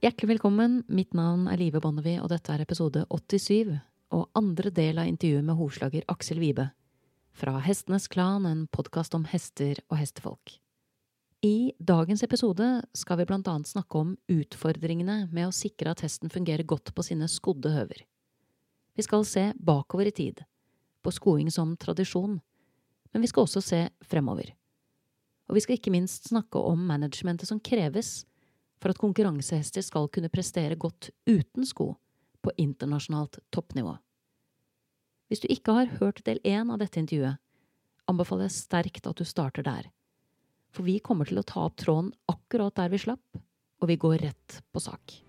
Hjertelig velkommen. Mitt navn er Live Bonnevie, og dette er episode 87 og andre del av intervjuet med hovslager Aksel Vibe. Fra Hestenes Klan, en podkast om hester og hestefolk. I dagens episode skal vi blant annet snakke om utfordringene med å sikre at hesten fungerer godt på sine skodde høver. Vi skal se bakover i tid, på skoing som tradisjon, men vi skal også se fremover. Og vi skal ikke minst snakke om managementet som kreves for at konkurransehester skal kunne prestere godt uten sko på internasjonalt toppnivå. Hvis du ikke har hørt del én av dette intervjuet, anbefaler jeg sterkt at du starter der. For vi kommer til å ta opp tråden akkurat der vi slapp, og vi går rett på sak.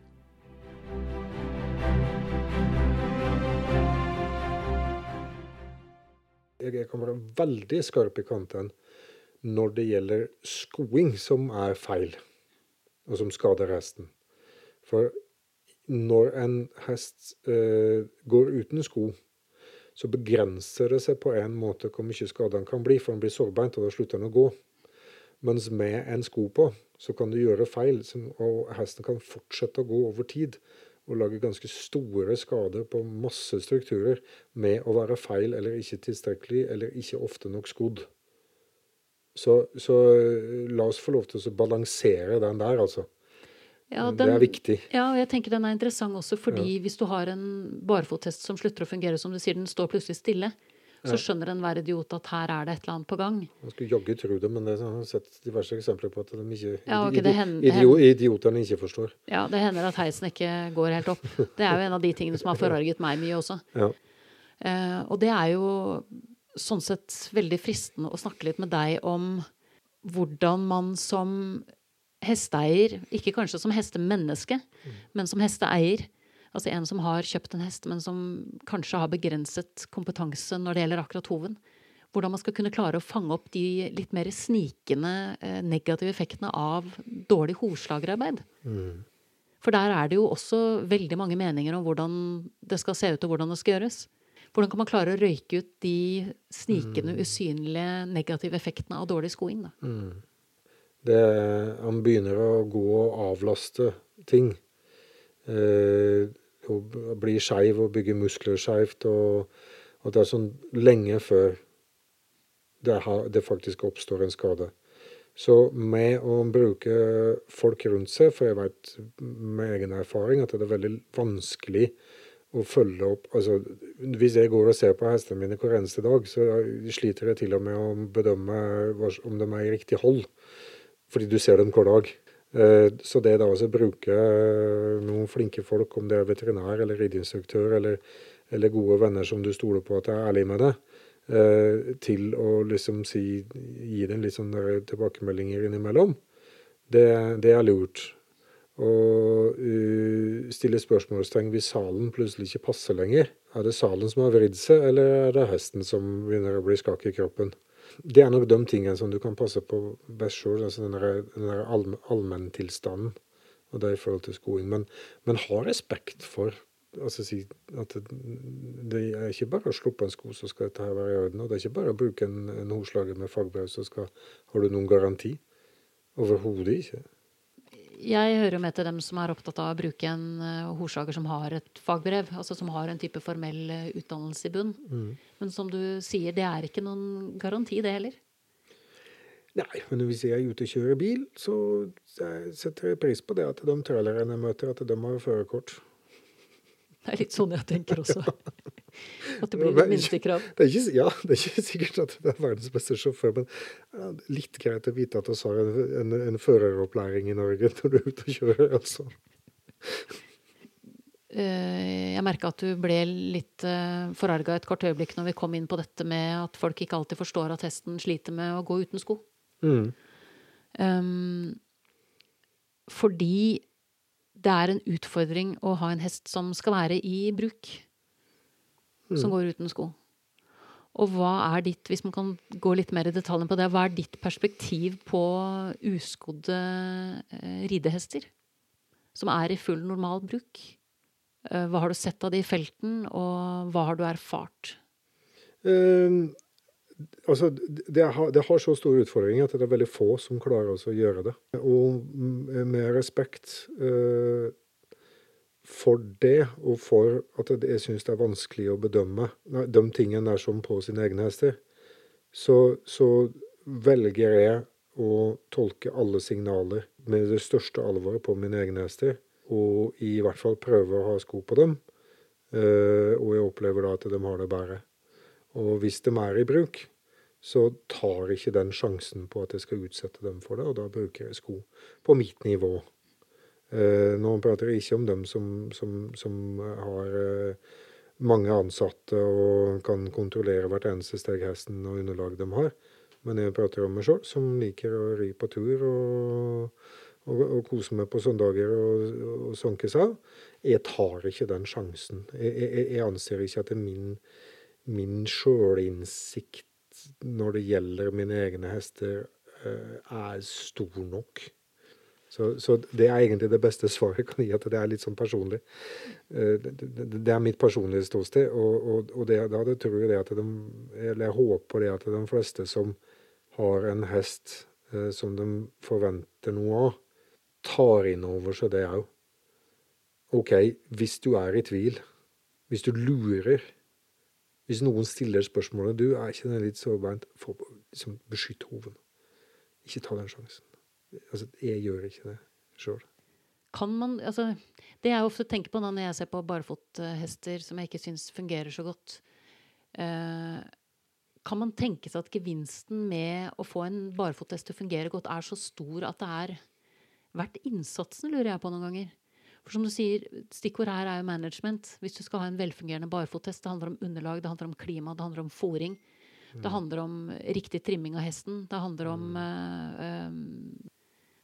Jeg kan være veldig skarp i kanten når det gjelder skoing som er feil, og som skader hesten. For når en hest eh, går uten sko, så begrenser det seg på en måte hvor mye skade han kan bli, for han blir sårbeint, og da slutter han å gå. Mens med en sko på, så kan du gjøre feil, og hesten kan fortsette å gå over tid og lage ganske store skader på masse strukturer med å være feil eller ikke tilstrekkelig eller ikke ofte nok skodd. Så, så la oss få lov til å balansere den der, altså. Ja, den, det er viktig. Ja, og jeg tenker den er interessant også fordi ja. hvis du har en barfottest som slutter å fungere, som du sier, den står plutselig stille, så skjønner enhver idiot at her er det et eller annet på gang. Man skulle jaggu tro det, men det har sett diverse eksempler på at de ikke, ja, okay, idi hender, idio, idiotene ikke forstår. Ja, det hender at heisen ikke går helt opp. Det er jo en av de tingene som har forarget meg mye også. Ja. Uh, og det er jo sånn sett veldig fristende å snakke litt med deg om hvordan man som hesteeier, ikke kanskje som hestemenneske, mm. men som hesteeier, Altså en som har kjøpt en hest, men som kanskje har begrenset kompetanse når det gjelder akkurat hoven. Hvordan man skal kunne klare å fange opp de litt mer snikende eh, negative effektene av dårlig hovslagerarbeid. Mm. For der er det jo også veldig mange meninger om hvordan det skal se ut, og hvordan det skal gjøres. Hvordan kan man klare å røyke ut de snikende, mm. usynlige negative effektene av dårlig skoing? Da? Mm. Det, han begynner å gå og avlaste ting. Eh, og bli skeiv og bygge muskler skeivt. Og, og, det er sånn lenge før det, har, det, faktisk oppstår en skade. Så med å bruke folk rundt seg, for jeg vet med egen erfaring at det er veldig vanskelig å følge opp altså, Hvis jeg går og ser på hestene mine hver eneste dag, så sliter jeg til og med å bedømme om de er i riktig hold. Fordi du ser dem hver dag. Eh, så det da å bruke eh, noen flinke folk, om det er veterinær eller rideinstruktør eller, eller, gode venner som du stoler på at er ærlig med deg, eh, til å liksom si, gi dem litt sånne tilbakemeldinger innimellom, det, det er lurt. Og uh, stille spørsmålstegn hvis salen plutselig ikke passer lenger. Er det salen som har vridd seg, eller er det hesten som begynner å bli skak i kroppen? Det er nok de tingene som du kan passe på best sjøl, altså den der, allmenntilstanden og det i forhold til skoen. Men, men ha respekt for altså si at det, det, er ikke bare å sluppe en sko, så skal dette her være i orden. Og det er ikke bare å bruke en, en med fagbrev, så skal, har du noen garanti. Overhodet ikke jeg hører jo med til dem som er opptatt av å bruke en uh, horsager som har et fagbrev. Altså som har en type formell uh, utdannelse i bunn. Mm. Men som du sier, det er ikke noen garanti, det heller. Nei, men hvis jeg er ute og kjører bil, så setter jeg pris på det at de trailerne jeg møter, at de har førerkort. Det er litt sånn jeg tenker også. At det blir et minstekrav. Det er ikke, ja, det er ikke sikkert at det er verdens beste sjåfør, men litt greit å vite at vi har en, en, en, føreropplæring i Norge når du er ute og kjører. altså. Eh, jeg merka at du ble litt uh, forarga et kort øyeblikk når vi kom inn på dette med at folk ikke alltid forstår at hesten sliter med å gå uten sko. Mm. Um, fordi det er en utfordring å ha en hest som skal være i bruk som mm. går uten sko. Og hva er ditt, hvis man kan gå litt mer i detaljen på det, hva er ditt perspektiv på uskodde eh, ridehester? Som er i full normal bruk? Eh, hva har du sett av det i felten, og hva har du erfart? Um, Altså, det har, det har, så store utfordringer at det er veldig få som klarer å gjøre det. Og med respekt uh, for det, og for at jeg syns det er vanskelig å bedømme de tingene der som på sine egne hester, så, så velger jeg å tolke alle signaler med det største alvoret på mine egne hester, og i hvert fall prøve å ha sko på dem. Uh, og jeg opplever da at de har det bedre. Og hvis de er i bruk, så tar ikke den sjansen på at jeg skal utsette dem for det, og da bruker jeg sko på mitt nivå. Uh, nå prater jeg ikke om dem som, som, som har uh, mange ansatte og kan kontrollere hvert eneste steg hesten og underlag de har. Men jeg prater om meg sjøl, som liker å ri på tur og, og, og kose meg på søndager og, og sanke seg. Jeg tar ikke den sjansen. Jeg, jeg, jeg anser ikke at det er min, min sjølinnsikt når det gjelder mine egne hester, eh, er stor nok. Så, så, det er egentlig det beste svaret jeg kan gi, at det er litt sånn personlig. Eh, det, er mitt personlige ståsted, og, og, og det, da det tror jeg det at de, eller jeg håper det at de fleste som har en hest eh, som de forventer noe av, tar inn over seg det òg. OK, hvis du er i tvil, hvis du lurer Hvis noen stiller spørsmålet du, er ikke den litt sårbeint, liksom, beskytt hoven. Ikke ta den sjansen. Altså, jeg gjør ikke det sjøl. Kan man altså, Det jeg ofte tenker på når jeg ser på barfothester som jeg ikke syns fungerer så godt eh, kan man tenke seg at gevinsten med å få en barefothest til å fungere godt, er så stor at det er verdt innsatsen, lurer jeg på noen ganger. For som du sier, Stikkord her er jo management. Hvis du skal ha en velfungerende barfothest, det handler om underlag, det handler om klima, det handler om fòring. Det mm. handler om riktig trimming av hesten. Det handler om mm. um,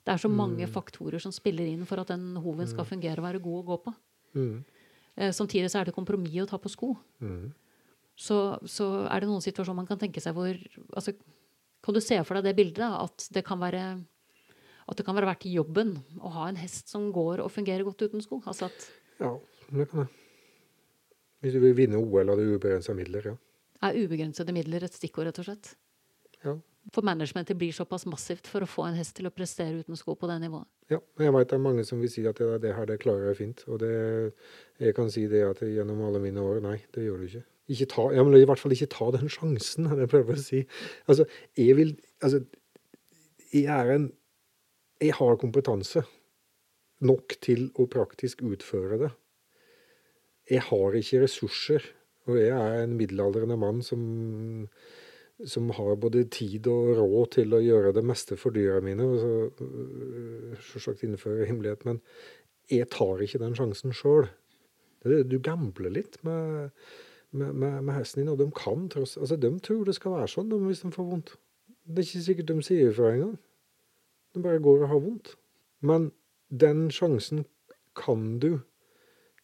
Det er så mange mm. faktorer som spiller inn for at den hoven skal fungere og være god å gå på. Mm. Eh, samtidig så er det kompromiss å ta på sko. Mm så, så, er det noen situasjoner man kan tenke seg hvor altså, Kan du se for deg det bildet? Da, at det kan være at det kan være verdt jobben å ha en hest som går og fungerer godt uten sko? Altså at, ja, det kan jeg. Hvis du vil vinne OL, har du ubegrensa midler, ja. Er ubegrensede midler et stikkord, rett og slett? Ja. For managementet blir såpass massivt for å få en hest til å prestere uten sko på det nivået? Ja, jeg vet det er mange som vil si at det, det her det klarer jeg fint. Og det, jeg kan si det at gjennom alle mine år, nei, det gjør du ikke. Ikke ta, ja, men i hvert fall ikke ta den sjansen, er det jeg prøver å si. Altså, jeg vil Altså, jeg er en Jeg har kompetanse nok til å praktisk utføre det. Jeg har ikke ressurser, og jeg er en middelaldrende mann som, som har både tid og råd til å gjøre det meste for dyra mine, øh, selvsagt innenfor himmelighet, men jeg tar ikke den sjansen sjøl. Du gambler litt med med, med, med, hesten din, og de kan tross Altså, de tror det skal være sånn de, hvis de får vondt. Det er ikke sikkert de sier ifra engang. De bare går og har vondt. Men den sjansen kan du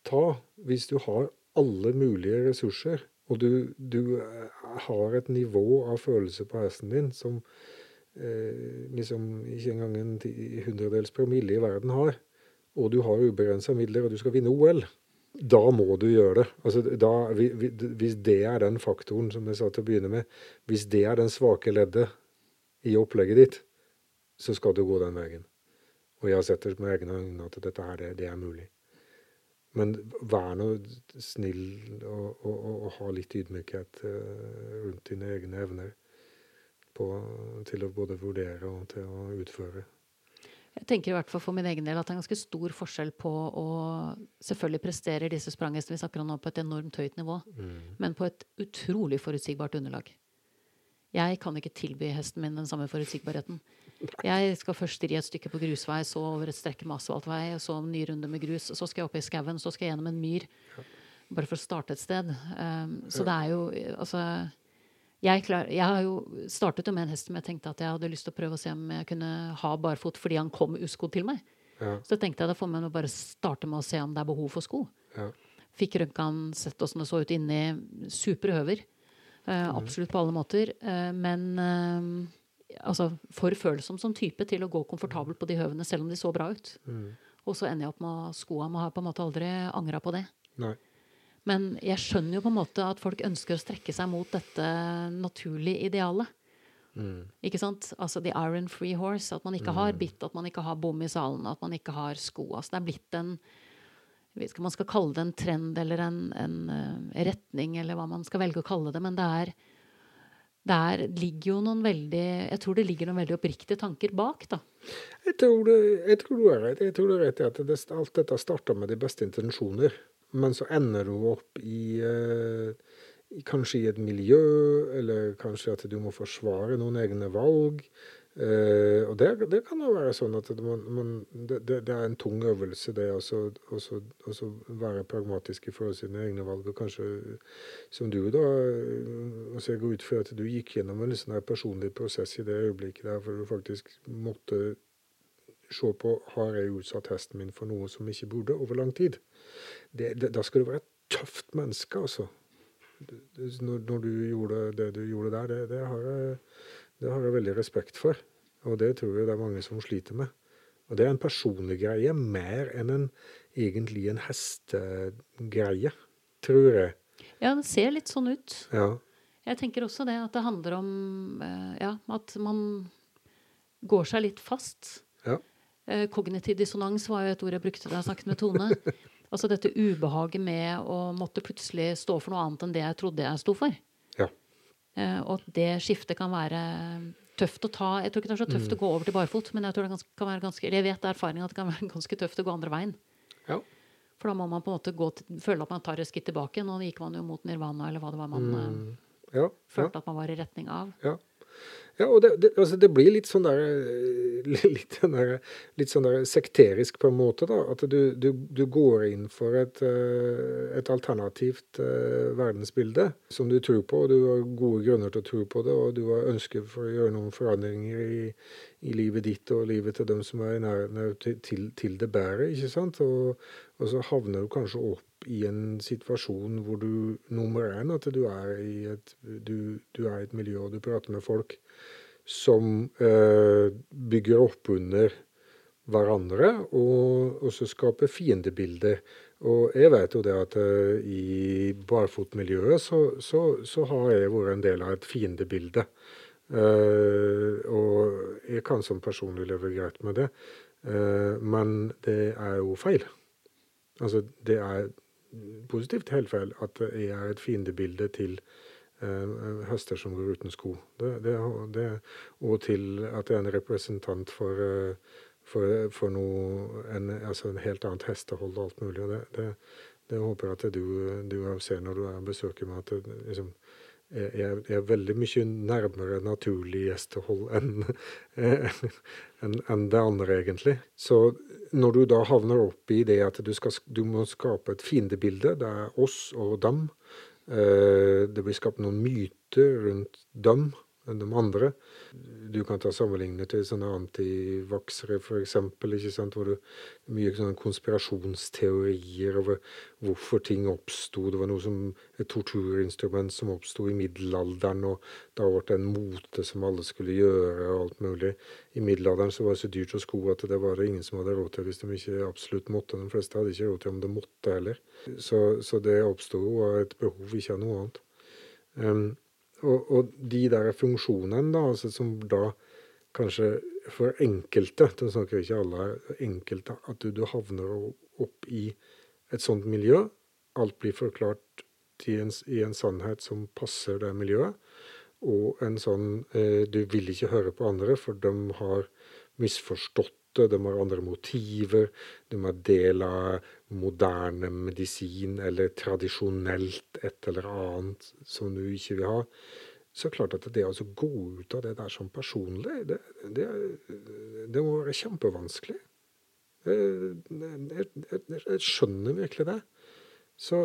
ta hvis du har alle mulige ressurser, og du, du eh, har et nivå av følelse på hesten din som eh, liksom ikke engang en hundredels promille i verden har, og du har ubegrensa midler, og du skal vinne OL da må du gjøre det. Altså, da, hvis det er den faktoren, som jeg sa til å begynne med, hvis det er den svake leddet i opplegget ditt, så skal du gå den veien. Og jeg har sett det med egne øyne at dette her, det, det, er mulig. Men vær nå snill og, og, og, ha litt ydmykhet uh, rundt dine egne evner på, til å både vurdere og til å utføre. Jeg tenker i hvert fall for min egen del at det er en ganske stor forskjell på å Selvfølgelig prestere disse spranghestene vi snakker om nå på et enormt høyt nivå, mm. men på et utrolig forutsigbart underlag. Jeg kan ikke tilby hesten min den samme forutsigbarheten. Jeg skal først ri et stykke på grusvei, så over et strekke med asfaltvei, så en ny runde med grus, så skal jeg opp i skauen, så skal jeg gjennom en myr. Bare for å starte et sted. Um, så det er jo altså jeg, klar, jeg, har jo startet med en hest som jeg tenkte at jeg hadde lyst til å prøve å se om jeg kunne ha barfot fordi han kom uskodd til meg. Ja. Så tenkte jeg da får man bare starte med å se om det er behov for sko. Ja. Fikk røntgen, sett åssen det så ut inni. Supre høver. Uh, mm. Absolutt på alle måter. Uh, men uh, altså for følsom som type til å gå komfortabelt på de høvene, selv om de så bra ut. Mm. Og så ender jeg opp med skoa. Må har på en måte aldri angra på det. Nei. Men jeg skjønner jo på en måte at folk ønsker å strekke seg mot dette naturlige idealet. Mm. Ikke sant? Altså the iron free horse. At man ikke har bitt, at man ikke har bom i salen, at man ikke har sko. Altså det er blitt en jeg vet ikke om man skal kalle det en trend eller en, en eh, retning, eller hva man skal velge å kalle det, men det er der ligger jo noen veldig Jeg tror det ligger noen veldig oppriktige tanker bak, da. Jeg tror, det, jeg tror du er rett. Jeg tror du er rett i at det, alt dette starter med de beste intensjoner. Men så ender du opp i, eh, kanskje i et miljø, eller kanskje at du må forsvare noen egne valg. Eh, og det, det, kan jo være sånn at man, man, det, det, er en tung øvelse, det å være pragmatisk i forhold til sine egne valg. Og kanskje, som du, da altså Jeg går ut fra at du gikk gjennom en sånn personlig prosess i det øyeblikket der hvor du faktisk måtte se på har jeg utsatt hesten min for noe som ikke burde, over lang tid. da skal du være et tøft menneske, altså. Når, når, du gjorde det du gjorde der, det, det har jeg det har jeg veldig respekt for, og det tror jeg det er mange som sliter med. Og det er en personlig greie, mer enn en, egentlig en hestegreie, tror jeg. Ja, det ser litt sånn ut. Ja. Jeg tenker også det, at det handler om eh, ja, at man går seg litt fast. Ja. Eh, kognitiv dissonans var jo et ord jeg brukte da jeg snakket med Tone. altså dette ubehaget med å måtte plutselig stå for noe annet enn det jeg trodde jeg sto for. Eh, og at det skiftet kan være tøft å ta. Jeg tror ikke det er så tøft mm. å gå over til barfot, men jeg tror det kan være ganske, eller jeg vet erfaringen at det kan være ganske tøft å gå andre veien. Ja. For da må man på en måte til, føle at man tar et skritt tilbake. Nå gikk man jo mot nirvana, eller hva det var man mm. Eh, ja, følte at man var i retning av. Ja. Ja, og det, det, altså det, blir litt sånn der litt, sånn der, litt sånn der sekterisk på en måte, da. At du, du, du går inn for et, eh, et alternativt uh, verdensbilde som du tror på, og du har gode grunner til å tro på det, og du har ønske for å gjøre noen forandringer i, i livet ditt og livet til dem som er i nærheten til, til, det bedre, ikke sant. Og, og så havner du kanskje opp i en situasjon hvor du nummer én at du er i et, du, du er i et miljø og du prater med folk som eh, bygger opp under hverandre, og også skaper fiendebilder. Og jeg vet jo det at eh, i barfotmiljøet så, så, så, har jeg vært en del av et fiendebilde. Eh, og jeg kan som personlig leve greit med det, uh, men det er jo feil. Altså, det er positivt helt feil at jeg er et fiendebilde til eh, hester som går uten sko. Det, det, det, og til at jeg er en representant for, uh, for, for noe, en, altså en, helt annet hestehold og alt mulig. og det, det håper jeg at du, du ser når du er besøker meg. at det, liksom, jeg, er veldig mye nærmere naturlig gjestehold enn en, en det andre, egentlig. Så når du da havner opp i det at du, skal, du må skape et fiendebilde, det er oss og dem, eh, det blir skapt noen myter rundt dem enn de andre. Du kan ta sammenligne til sånne antivaksere, f.eks., hvor det er mye sånne konspirasjonsteorier over hvorfor ting oppsto. Det var noe som et torturinstrument som oppsto i middelalderen, og da ble det en mote som alle skulle gjøre, og alt mulig. I middelalderen så var det så dyrt å sko at det var det ingen som hadde råd til hvis de ikke absolutt måtte. De fleste hadde ikke råd til om de måtte heller. Så, så det oppsto av et behov, ikke av noe annet. Um, og, og, de der funksjonene, da, altså som da kanskje for enkelte, Nå snakker ikke alle, enkelte, at du, du havner opp i et sånt miljø. Alt blir forklart en, i en sannhet som passer det miljøet. Og en sånn eh, Du vil ikke høre på andre, for de har misforstått det, de har andre motiver, de er del av moderne medisin eller tradisjonelt et eller annet som du ikke vil ha. Så klart at det å gå ut av det der som personlig, det, det, det må være kjempevanskelig. Jeg, jeg, jeg, skjønner virkelig det. Så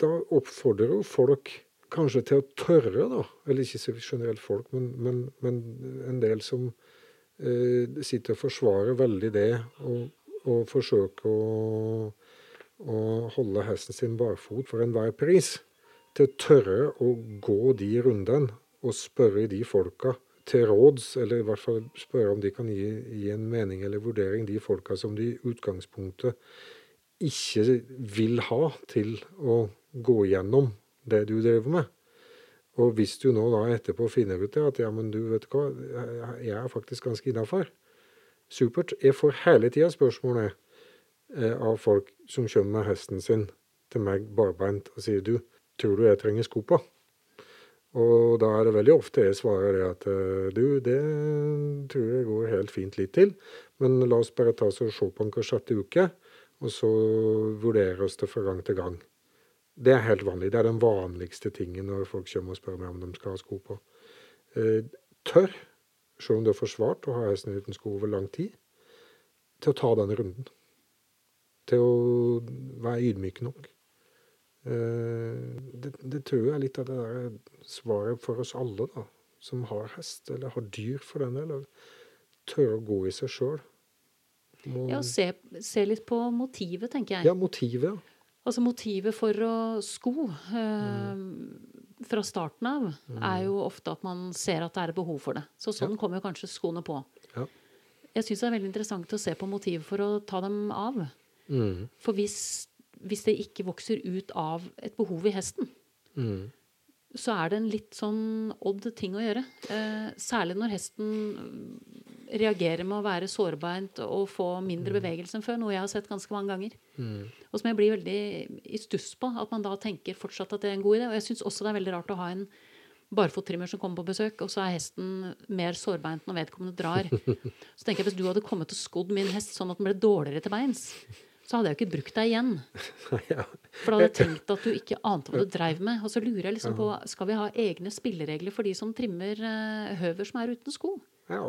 da oppfordrer jo folk kanskje til å tørre, da. Eller ikke generelt folk, men, men, men en del som eh, sitter og forsvarer veldig det, og, og forsøker å, å, holde hesten sin barfot for enhver pris. Til å tørre å gå de rundene og spørre de folka til råds, eller i hvert fall spørre om de kan gi, gi en mening eller vurdering, de folka som de i utgangspunktet ikke vil ha til å gå gjennom det du driver med. Og hvis du nå da etterpå finner ut det, at ja, men du vet hva, jeg er faktisk ganske innafor. Supert. Jeg får hele tida spørsmålet eh, av folk som kommer med hesten sin til meg barbeint og sier du, tror du jeg trenger sko på? Og da er det veldig ofte jeg svarer det at eh, du, det tror jeg går helt fint litt til, men la oss bare ta oss og se på den hver sjette uke, og så vurderer oss det fra gang til gang. Det er helt vanlig. Det er den vanligste tingen når folk kommer og spør meg om de skal ha sko på. Eh, tør, selv om du har forsvart å ha hesten uten sko over lang tid, til å ta den runden. Til å være ydmyk nok. Eh, det, det, tror jeg er litt av det der svaret for oss alle, da, som har hest, eller har dyr for den del. Tørre å gå i seg sjøl. Ja, se, se, litt på motivet, tenker jeg. Ja, motivet, ja. Altså motivet for å sko eh, fra starten av mm. er jo ofte at man ser at det er behov for det. Så sånn ja. kommer kanskje skoene på. Ja. Jeg syns det er veldig interessant å se på motivet for å ta dem av. Mm. For hvis, hvis, det ikke vokser ut av et behov i hesten, mm. så er det en litt sånn odd ting å gjøre. Eh, særlig når hesten reagere med å være sårbeint og få mindre mm. bevegelse enn før. Noe jeg har sett ganske mange ganger. Mm. Og som jeg blir veldig i stuss på. At man da tenker fortsatt at det er en god idé. Og jeg syns også det er veldig rart å ha en barfottrimmer som kommer på besøk, og så er hesten mer sårbeint når vedkommende drar. Så tenker jeg hvis du hadde kommet og skodd min hest sånn at den ble dårligere til beins, så hadde jeg jo ikke brukt deg igjen. For da hadde jeg tenkt at du ikke ante hva du dreiv med. Og så lurer jeg liksom på skal vi ha egne spilleregler for de som trimmer uh, høver som er uten sko. Ja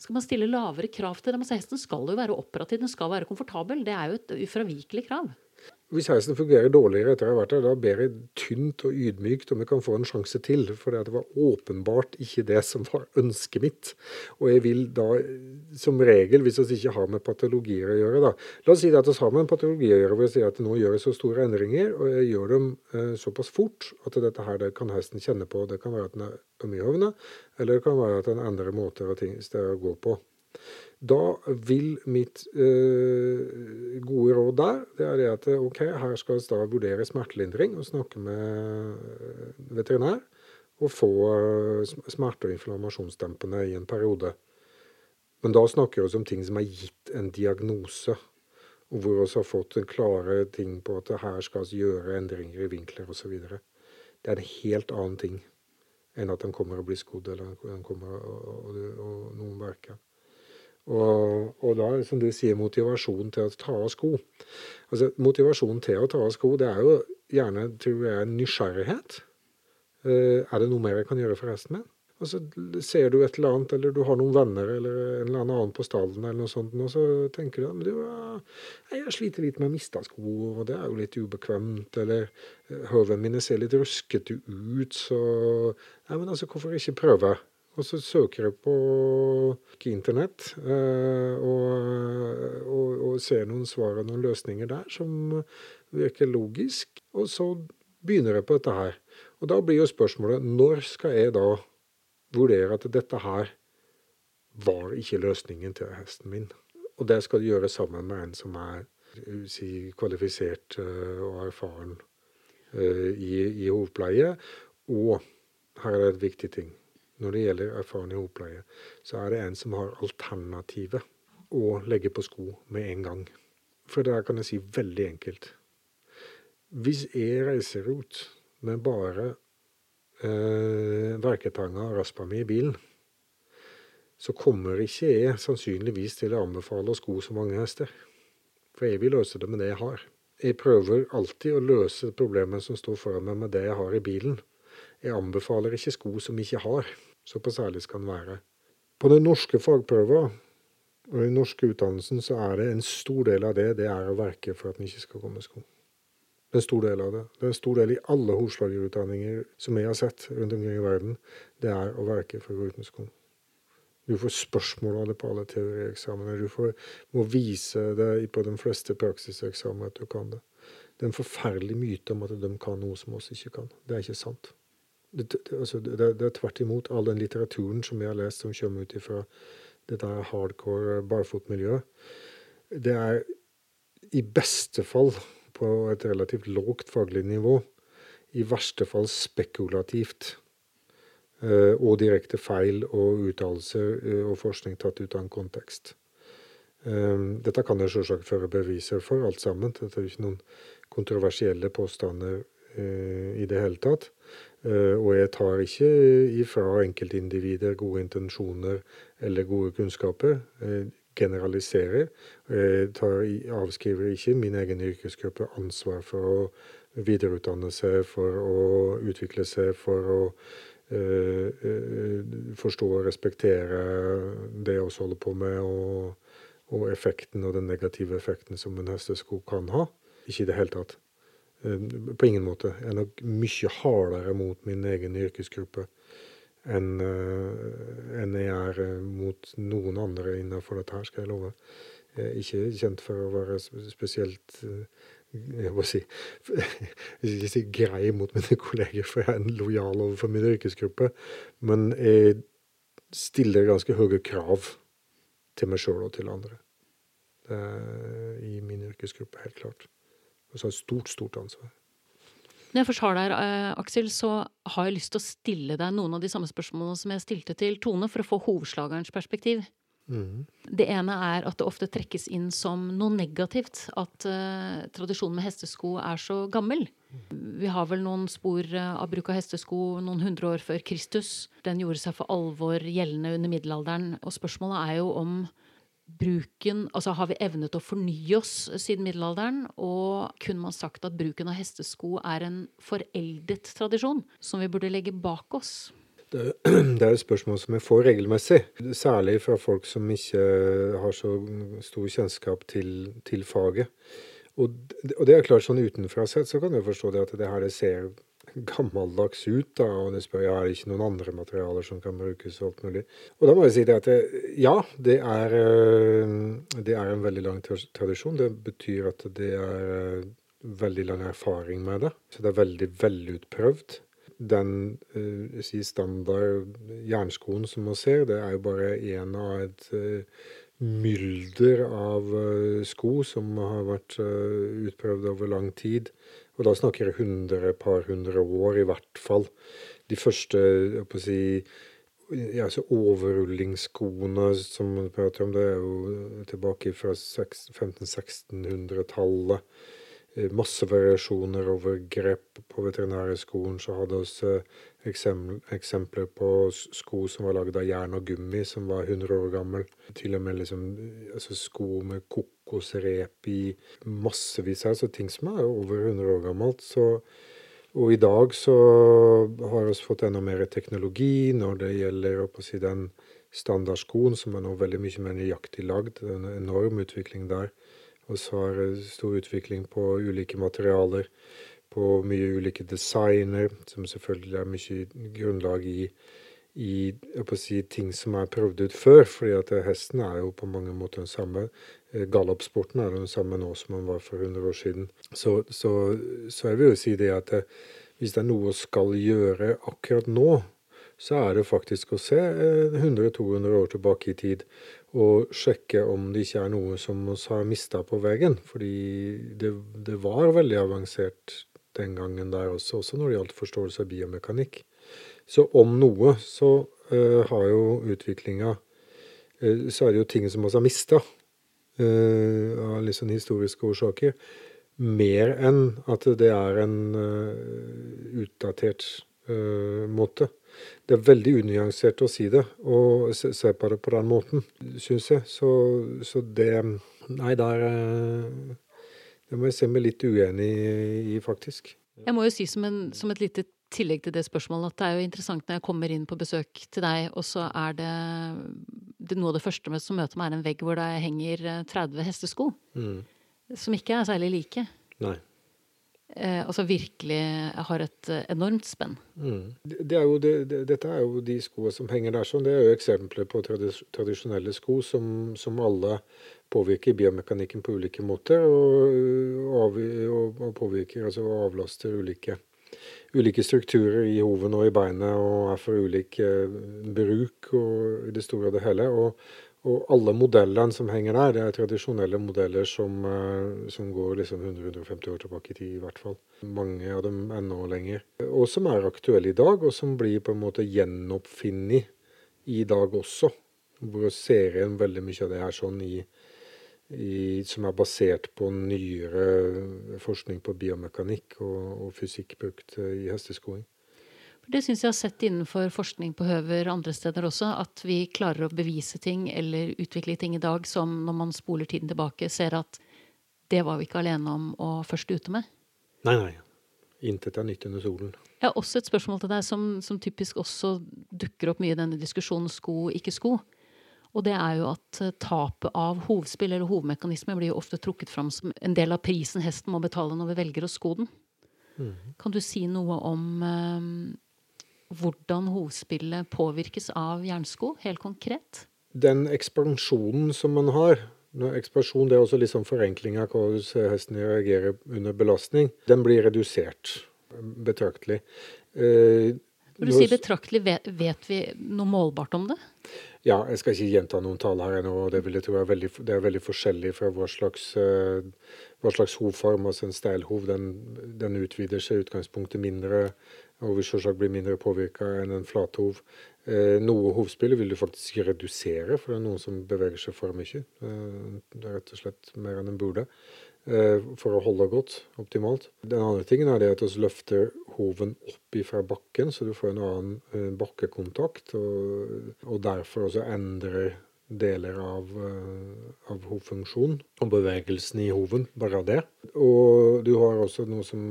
skal man stille lavere krav til dem? Altså, hesten skal jo være operativ, den skal være komfortabel. Det er jo et ufravikelig krav. Hvis hesten fungerer dårligere etter å ha vært der, da ber jeg tynt og ydmykt om jeg kan få en sjanse til. For det var åpenbart ikke det som var ønsket mitt. Og jeg vil da, som regel, hvis vi ikke har med patologier å gjøre da, La oss si at vi har med en patologi å gjøre hvor jeg sier at nå gjør jeg så store endringer, og jeg gjør dem eh, såpass fort at dette her det kan hesten kjenne på. Det kan være at den er omgjøvende, eller det kan være at den endrer måter og ting, å gå på. Da vil mitt øh, gode råd der det er det at ok, her skal vi vurdere smertelindring og snakke med veterinær. Og få øh, smerte- og inflammasjonsdempende i en periode. Men da snakker vi om ting som er gitt en diagnose. Og hvor vi har fått en klare ting på at her skal vi gjøre endringer i vinkler osv. Det er en helt annen ting enn at den kommer og blir skodd eller den kommer og, og, og noen verker. Og, og, da, som du sier, motivasjon til å ta av sko. Altså, Motivasjonen til å ta av sko, det er jo gjerne, tror jeg, nysgjerrighet. Uh, er det noe mer jeg kan gjøre for resten min? Og så ser du et eller annet, eller du har noen venner eller en eller annen på stallen, eller noe sånt, og så tenker du at du, jeg sliter litt med å miste sko, og det er jo litt ubekvemt. Eller høvene mine ser litt ruskete ut, så Nei, men altså, hvorfor ikke prøve? Og så søker jeg på internett eh, og, og, og, ser noen svar og noen løsninger der som virker logisk. Og så begynner jeg på dette her. Og da blir jo spørsmålet når skal jeg da vurdere at dette her var ikke løsningen til hesten min? Og det skal du gjøre sammen med en som er si, kvalifisert eh, og erfaren eh, i, i hovedpleie. Og her er det et viktig ting når det gjelder erfarne i hopleie, så er det en som har alternativet å legge på sko med en gang. For der kan jeg si veldig enkelt. Hvis jeg reiser ut med bare eh, verketanga og raspa mi i bilen, så kommer ikke jeg sannsynligvis til å anbefale å sko så mange hester. For jeg vil løse det med det jeg har. Jeg prøver alltid å løse problemet som står foran meg med det jeg har i bilen. Jeg anbefaler ikke sko som jeg ikke har. Såpass ærlig skal en være. På den norske fagprøva og den norske utdannelsen så er det en stor del av det det er å verke for at en ikke skal komme sko. Det er en stor del av det. Det er en stor del i alle hovslagerutdanninger som jeg har sett rundt omkring i verden. Det er å verke for å gå uten sko. Du får spørsmål av det på alle teorieksamener. Du får, må vise det på de fleste praksiseksamener at du kan det. Det er en forferdelig myte om at de kan noe som oss ikke kan. Det er ikke sant. Det, det, altså, det, det, er tvert imot all den litteraturen som jeg har lest som kommer ut ifra dette hardcore barfotmiljøet. Det er i beste fall på et relativt lågt faglig nivå i verste fall spekulativt. Eh, og direkte feil og uttalelser eh, og forskning tatt ut av en kontekst. Dette kan jeg selvsagt føre beviser for, alt sammen. Dette er ikke noen kontroversielle påstander i det hele tatt. Og jeg tar ikke ifra enkeltindivider gode intensjoner eller gode kunnskaper. Jeg generaliserer. Jeg tar, avskriver ikke min egen yrkesgruppe ansvar for å videreutdanne seg, for å utvikle seg, for å Eh, eh, forstå og respektere det jeg også holder på med, og, og, effekten og den negative effekten som en hestesko kan ha. Ikke i det hele tatt. Eh, på ingen måte. Jeg er nok mye hardere mot min egen yrkesgruppe enn, enn jeg er mot noen andre innenfor dette her, skal jeg love. Jeg er ikke kjent for å være spesielt jeg må si, ikke si grei mot mine kolleger, for jeg er lojal overfor min yrkesgruppe. Men jeg stiller ganske høye krav til meg sjøl og til andre. I min yrkesgruppe, helt klart. Og et stort, stort ansvar. Når jeg først har deg, her, Aksel, så har jeg lyst til å stille deg noen av de samme spørsmålene som jeg stilte til Tone, for å få hovslagerens perspektiv. Mm. Det ene er at det ofte trekkes inn som noe negativt at uh, tradisjonen med hestesko er så gammel. Vi har vel noen spor uh, av bruk av hestesko noen hundre år før Kristus. Den gjorde seg for alvor gjeldende under middelalderen. Og spørsmålet er jo om bruken Altså har vi evnet å fornye oss siden middelalderen? Og kunne man sagt at bruken av hestesko er en foreldet tradisjon som vi burde legge bak oss? Det, er et spørsmål som jeg får regelmessig, særlig fra folk som ikke har så stor kjennskap til, til faget. Og, det er klart sånn utenfra sett så kan du forstå det at det her det ser gammeldags ut, da, og det spør jeg er det ikke noen andre materialer som kan brukes og alt mulig. Og da må jeg si det at det, ja, det er, eh, det er en veldig lang tradisjon. Det betyr at det er eh, veldig lang erfaring med det. Så det er veldig velutprøvd den si standard jernskoen som man ser, det er jo bare én av et mylder av sko som har vært utprøvd over lang tid. Og da snakker jeg hundre, par hundre år i hvert fall. De første jeg på å si, ja, så overrullingsskoene som man prater om, det er jo tilbake fra 1500-1600-tallet. Eh, masse variasjoner over grep på veterinærskolen. Så hadde eh, eksempler på sko som var lagd av jern og gummi, som var 100 år gammel. Til og med liksom, altså sko med kokosrep i massevis av altså ting som er over 100 år gammelt. Så, og i dag så har vi fått enda mer teknologi når det gjelder si, den standardskoen, som er nå veldig mye mer nøyaktig lagd. Det er en enorm utvikling der. Og så har stor utvikling på ulike materialer, på mye ulike designer, som selvfølgelig er mye grunnlag i, i si, ting som er prøvd ut før. fordi at hesten er jo på mange måter den samme. galloppsporten er den samme nå som den var for 100 år siden. Så, så, så jeg vil jo si det at det, hvis det er noe å skal gjøre akkurat nå, så er det faktisk å se 100-200 eh, år tilbake i tid og sjekke om det ikke er noe som vi har mista på veien. Fordi det, det, var veldig avansert den gangen der også, også når det gjaldt forståelse av biomekanikk. Så om noe så uh, har jo utviklinga uh, Så er det jo ting som vi har mista uh, av litt sånn historiske årsaker. Mer enn at det er en utdatert måte. Det er veldig unyansert å si det og se, se på det på den måten, syns jeg. Så, så, det Nei, der eh, Det må jeg se meg litt uenig i, faktisk. Jeg må jo si som, en, som et lite tillegg til det spørsmålet at det er jo interessant når jeg kommer inn på besøk til deg, og så er det, det noe av det første som møter meg, er en vegg hvor det henger 30 hestesko. Mm. Som ikke er særlig like. Nei eh, altså virkelig har et eh, enormt spenn. Mm. Det er det, det, dette er jo de skoene som henger der sånn. Det er jo eksempler på tradis tradisjonelle sko som, som, alle påvirker biomekanikken på ulike måter, og, og, og påvirker, altså avlaster ulike, ulike strukturer i hoven og i beinet, og er for ulik eh, bruk og i det store og det hele. Og, Og alle modellene som henger der, det er tradisjonelle modeller som, eh, som går liksom 100-150 år tilbake i tid, i hvert fall. Mange av dem enda lenger. Og som er aktuelle i dag, og som blir på en måte gjenoppfunnet i dag også. Hvor igjen veldig mye av det her sånn i, i, som er basert på nyere forskning på biomekanikk og, og fysikk brukt i hesteskoing. Det syns jeg har sett innenfor forskning på høver andre steder også, at vi klarer å bevise ting eller utvikle ting i dag som når man spoler tiden tilbake, ser at det var vi ikke alene om å først ute med. Nei, nei. Intet er nytt under solen. Jeg har også et spørsmål til deg som, som typisk også dukker opp mye i denne diskusjonen sko, ikke sko. Og det er jo at eh, tapet av hovspill eller hovedmekanisme blir jo ofte trukket fram som en del av prisen hesten må betale når vi velger å sko den. Mm. Kan du si noe om um, hvordan hovspillet påvirkes av jernsko, helt konkret? Den ekspansjonen som man har Ekspansjon det er også litt sånn forenkling av hvordan hesten reagerer under belastning. Den blir redusert betraktelig. Eh, Når du sier betraktelig, vet, vet, vi noe målbart om det? Ja, jeg skal ikke gjenta noen tall her ennå. Det, vil jeg tro er veldig, det er veldig forskjellig fra hva slags, uh, hva slags hovform. Altså en steilhov den, den utvider seg i utgangspunktet mindre og vil selvsagt bli mindre påvirka enn en flathov. Eh, noe hovspill vil du faktisk redusere, for det er noen som beveger seg for mye. Eh, det er rett og slett mer enn en burde. Eh, for å holde godt, optimalt. Den andre tingen er det at vi løfter hoven opp fra bakken, så du får en annen bakkekontakt, og, og derfor også endrer deler av, eh, av hovfunksjonen og bevegelsen i hoven. Bare av det. Og du har også noe som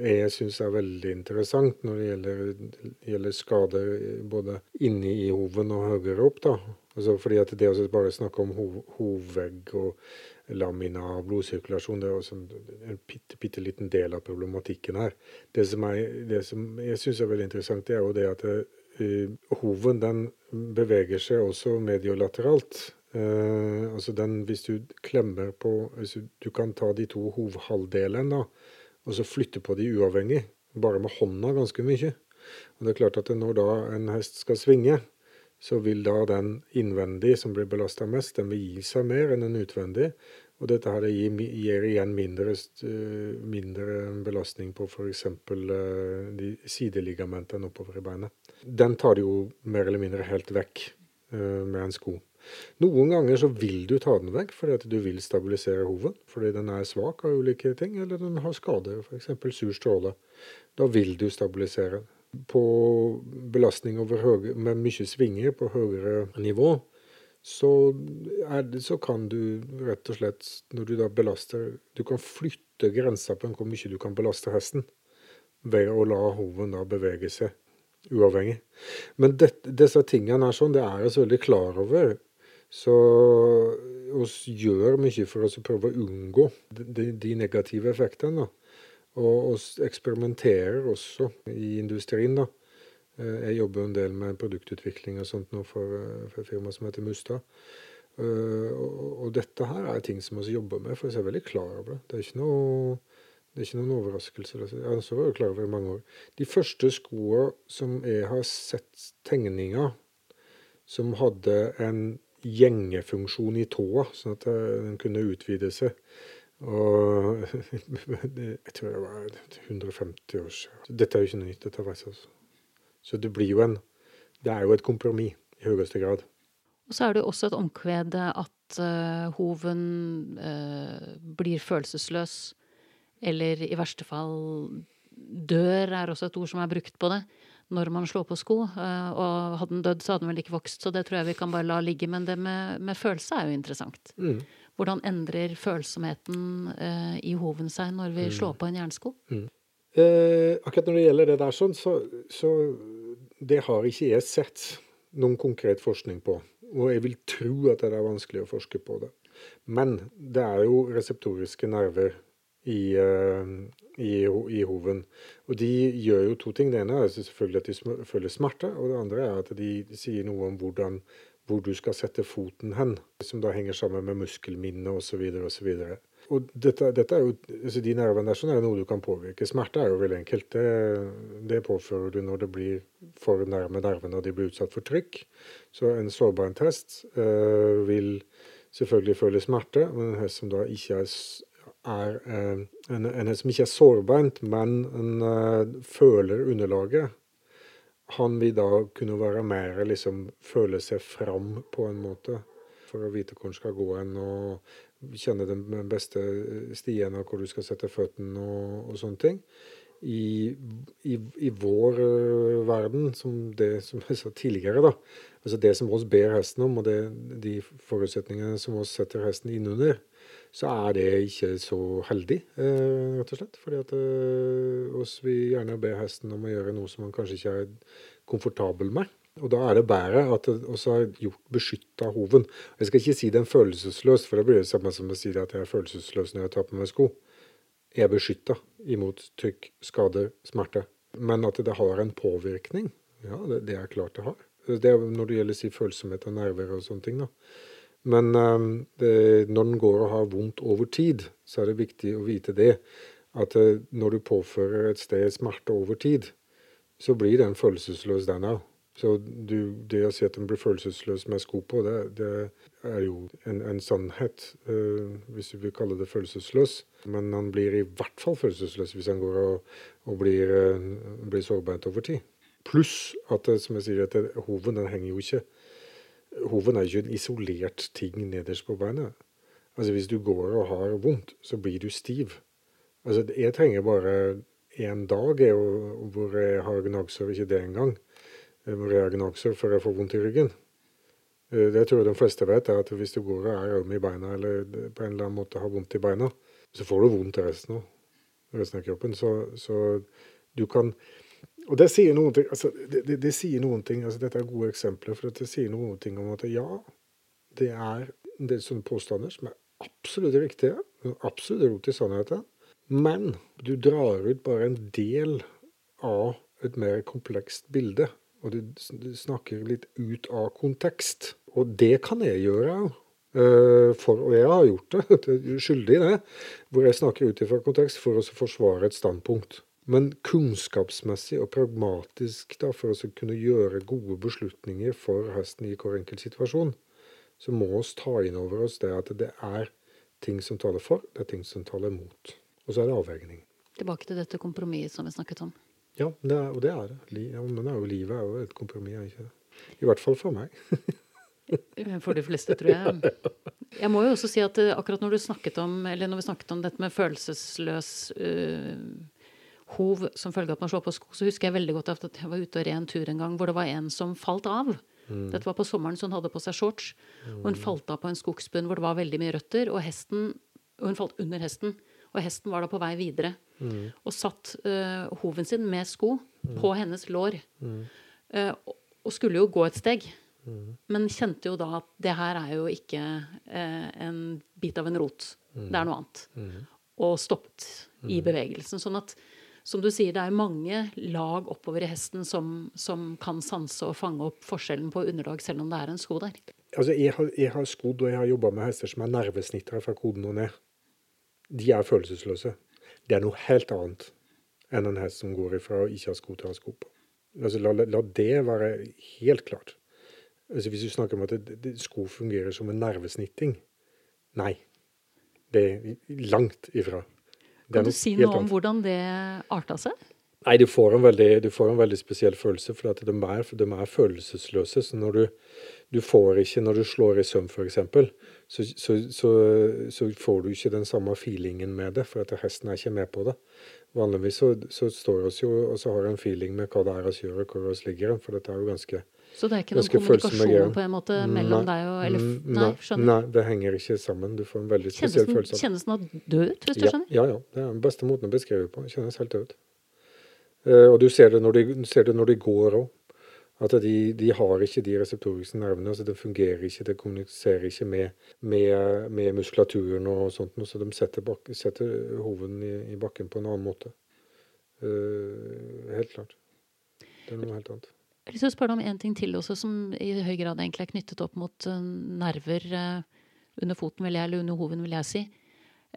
jeg syns er veldig interessant når det gjelder, gjelder skader både inni i hoven og høyere opp. da. Altså fordi at Det å bare snakke om hov, hovvegg og lamina og blodsirkulasjon, det er også en, bitte, bitte liten del av problematikken her. Det som, er, det som jeg syns er veldig interessant, det er jo det at det, hoven den beveger seg også mediolateralt. Eh, altså den, hvis du klemmer på hvis du, du, kan ta de to hovhalvdelene da, og så flytte på de uavhengig, bare med hånda ganske mye. Og det er klart at når da en hest skal svinge, så vil da den innvendig som blir belasta mest, den vil gi seg mer enn den utvendig. Og dette her gir, gir igjen mindre, mindre, belastning på f.eks. Eh, de sideligamentene oppover i beinet. Den tar du jo mer eller mindre helt vekk eh, med en sko. Noen ganger så vil du ta den vekk fordi at du vil stabilisere hoven. Fordi den er svak av ulike ting, eller den har skader, f.eks. sur stråle. Da vil du stabilisere. På belastning høye, med mye svinger på høyere nivå, så, det, så, kan du rett og slett, når du da belaster Du kan flytte grensa på hvor mye du kan belaste hesten ved å la hoven da bevege seg uavhengig. Men det, disse tingene er sånn, det er vi veldig klar over. Så vi gjør mye for å prøve å unngå de, de negative effektene. Og vi eksperimenterer også i industrien. da jeg jobber en del med produktutvikling og sånt nå for, eh, for et firma som heter Mustad. Uh, og, og, dette her er ting som vi jobber med, for jeg er veldig klar over det. Det er ikke noe, det er ikke noen overraskelse. Jeg har jo klar over i mange år. De første skoene som jeg har sett tegninger som hadde en gjengefunksjon i tåa, sånn at den kunne utvide seg. Og jeg tror det var 150 år siden. Dette er jo ikke noe nytt. dette vet jeg også. Så det blir jo en Det er jo et kompromiss i høyeste grad. Og så er det jo også et omkved at uh, hoven uh, blir følelsesløs, eller i verste fall dør, er også et ord som er brukt på det, når man slår på sko. Uh, og hadde den dødd, så hadde den vel ikke vokst, så det tror jeg vi kan bare la ligge. Men det med, med følelse er jo interessant. Mm. Hvordan endrer følsomheten i hoven seg når vi mm. slår på en jernsko? Mm. Eh, akkurat når det gjelder det der, sånn, så, så det har ikke jeg sett noen konkret forskning på. Og jeg vil tro at det er vanskelig å forske på det. Men det er jo reseptoriske nerver i, uh, i, i, hoven. Og de gjør jo to ting. Det ene er selvfølgelig at de føler smerte, og det andre er at de sier noe om hvordan, hvor du skal sette foten hen, som da henger sammen med muskelminnet osv. osv. Og dette, dette jo, altså De nervene sånn er noe du kan påvirke. Smerte er jo veldig enkelt. Det, det påfører du når det blir for nærme nervene og de blir utsatt for trykk. Så en sårbarhetstest øh, vil selvfølgelig føle smerte. Men en hest som da ikke er, er øh, en, en, hest som ikke er sårbeint, men en øh, føler underlaget, han vil da kunne være mer liksom føle seg fram på en måte for å vite hvor han skal gå hen. og kjenne den beste stien og hvor du skal sette føttene og, og sånne ting. I, i, i vår uh, verden, som det som jeg sa tidligere, da, altså det som oss ber hesten om, og det, de forutsetningene som oss setter hesten innunder, så er det ikke så heldig, uh, rett og slett. Fordi at uh, oss vil gjerne be hesten om å gjøre noe som han kanskje ikke er komfortabel med. Og da er det bedre at det også har gjort beskytta hoven. Jeg skal ikke si den følelsesløst, for det blir det samme som å si at jeg er følelsesløs når jeg tar på meg sko. Jeg er beskytta imot trykk, skader, smerte. Men at det har en påvirkning, ja, det, det er klart det har. Det er når det gjelder si følsomhet og nerver og sånne ting. da. Men um, det, når den går og har vondt over tid, så er det viktig å vite det. At uh, når du påfører et sted smerte over tid, så blir den følelsesløs, den òg. Så du, det å si at en blir følelsesløs med sko på, det, det er jo en, en sannhet, uh, hvis vi vil kalle det følelsesløs. Men han blir i hvert fall følelsesløs hvis han går og, og blir, uh, blir sårbeint over tid. Pluss at, som jeg sier, at hoven den henger jo ikke Hoven er ikke en isolert ting nederst på beinet. Altså Hvis du går og har vondt, så blir du stiv. Altså Jeg trenger bare én dag hvor jeg har gnagsår, ikke det engang gnagsår før jeg får vondt i ryggen. Eh, det tror jeg de fleste vet, er at hvis du går og er øm i beina eller på en eller annen måte har vondt i beina, så får du vondt resten av, resten av kroppen. Så, så, du kan Og det sier noen ting, altså, det, det, det sier noen ting, altså Dette er gode eksempler, for det sier noen ting om at ja, det er en del sånne påstander som er absolutt riktige, absolutt rot i sannheten, men du drar ut bare en del av et mer komplekst bilde. Og du, snakker litt ut av kontekst. Og det kan jeg gjøre òg. For, og jeg har gjort det, skyldig i det, hvor jeg snakker ut ifra kontekst for å forsvare et standpunkt. Men kunnskapsmessig og pragmatisk da, for å kunne gjøre gode beslutninger for hesten i hver enkelt situasjon, så må vi ta inn over oss det at det er ting som taler for, det er ting som taler mot. Og så er det avveining. Tilbake til dette kompromisset som vi snakket om. Ja, det er, og det er det. Ja, men er jo, livet er jo et kompromiss, ikke det? I hvert fall for meg. for de fleste, tror jeg. Jeg må jo også si at eh, akkurat når du snakket om, eller når vi snakket om dette med følelsesløs uh, hov som følge av at man slår på sko, så husker jeg veldig godt at jeg var ute og red en tur en gang hvor det var en som falt av. Mm. Dette var på sommeren, så hun hadde på seg shorts. Mm. Og hun falt av på en skogsbunn hvor det var veldig mye røtter, og, hesten, og hun falt under hesten. Og hesten var da på vei videre. Mm. Og satt uh, hoven sin med sko mm. på hennes lår. Mm. Uh, og skulle jo gå et steg. Mm. Men kjente jo da at det her er jo ikke uh, en bit av en rot. Mm. Det er noe annet. Mm. Og stoppet i bevegelsen. Sånn at som du sier, det er mange lag oppover i hesten som, som kan sanse og fange opp forskjellen på underlag, selv om det er en sko der. Altså, jeg har, jeg har skodd og jeg har jobba med hester som er nervesnittere fra koden og ned de er følelsesløse. Det er noe helt annet enn en hest som går ifra å ikke ha sko til å ha sko på. Altså, la, la, det være helt klart. Altså, hvis du snakker om at det, det, sko fungerer som en nervesnitting Nei. Det er langt ifra. kan du si noe om hvordan det arta seg? Nei, du får en veldig, får en veldig spesiell følelse, for at de er, de er følelsesløse. Så når du, du får ikke når du slår i søvn, f.eks., så, så, så, så, får du ikke den samme feelingen med det, for at hesten er ikke med på det. Vanligvis så, står vi jo og så har en feeling med hva det er vi gjør, og hvor vi ligger. For dette er jo ganske Så det er ikke noen kommunikasjon på en måte mellom nei, deg og eller, mm, nei, skjønner. Nei, det henger ikke sammen. Du får en veldig spesiell den, følelse. Kjennes den død ut, hvis du ja, skjønner? Ja, ja. Det er den beste måten å beskrive på. Kjennes helt død ut. Uh, og du ser det når de, det når de går òg. At de, de, har ikke de reseptoriske nervene. altså Det fungerer ikke, det kommuniserer ikke med, med, med muskulaturen og sånt. Så de setter, bak, setter hoven i, i, bakken på en annen måte. Uh, helt klart. Det er noe helt annet. Jeg å spørre om en ting til også, som i høy grad egentlig er knyttet opp mot uh, nerver under foten, vil jeg, eller under hoven, vil jeg si.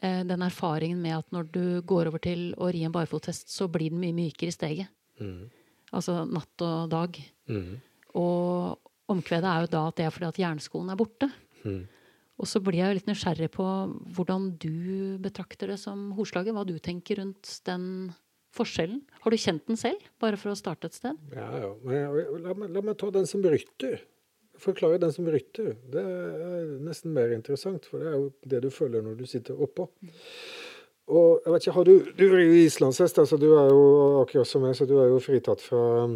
Uh, den erfaringen med at når du går over til å ri en barfothest, så blir den mye mykere i steget. Mm. Altså natt og dag. Mm. Og omkvedet er jo da at det er fordi at jernskoen er borte. Mm. Og så blir jeg jo litt nysgjerrig på hvordan du betrakter det som horslaget. Hva du tenker rundt den forskjellen? Har du kjent den selv, bare for å starte et sted? Ja, ja. La, meg, la meg ta den som bryter. Forklare den som rytter. Det er nesten mer interessant, for det er jo det du føler når du sitter oppå. Og jeg vet ikke, har Du du er jo islandshest, altså du er jo akkurat som meg, så du er jo fritatt fra,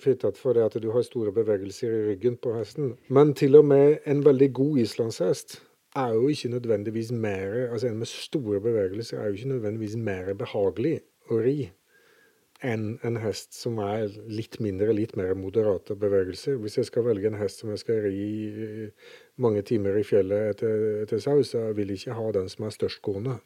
fritatt for det at du har store bevegelser i ryggen på hesten. Men til og med en veldig god islandshest er jo ikke nødvendigvis mer altså En med store bevegelser er jo ikke nødvendigvis mer behagelig å ri enn en hest som er litt mindre, litt mer moderate bevegelser. Hvis jeg skal velge en hest som jeg skal ri mange timer i fjellet etter, etter sau, så vil jeg ikke ha den som er størstgående.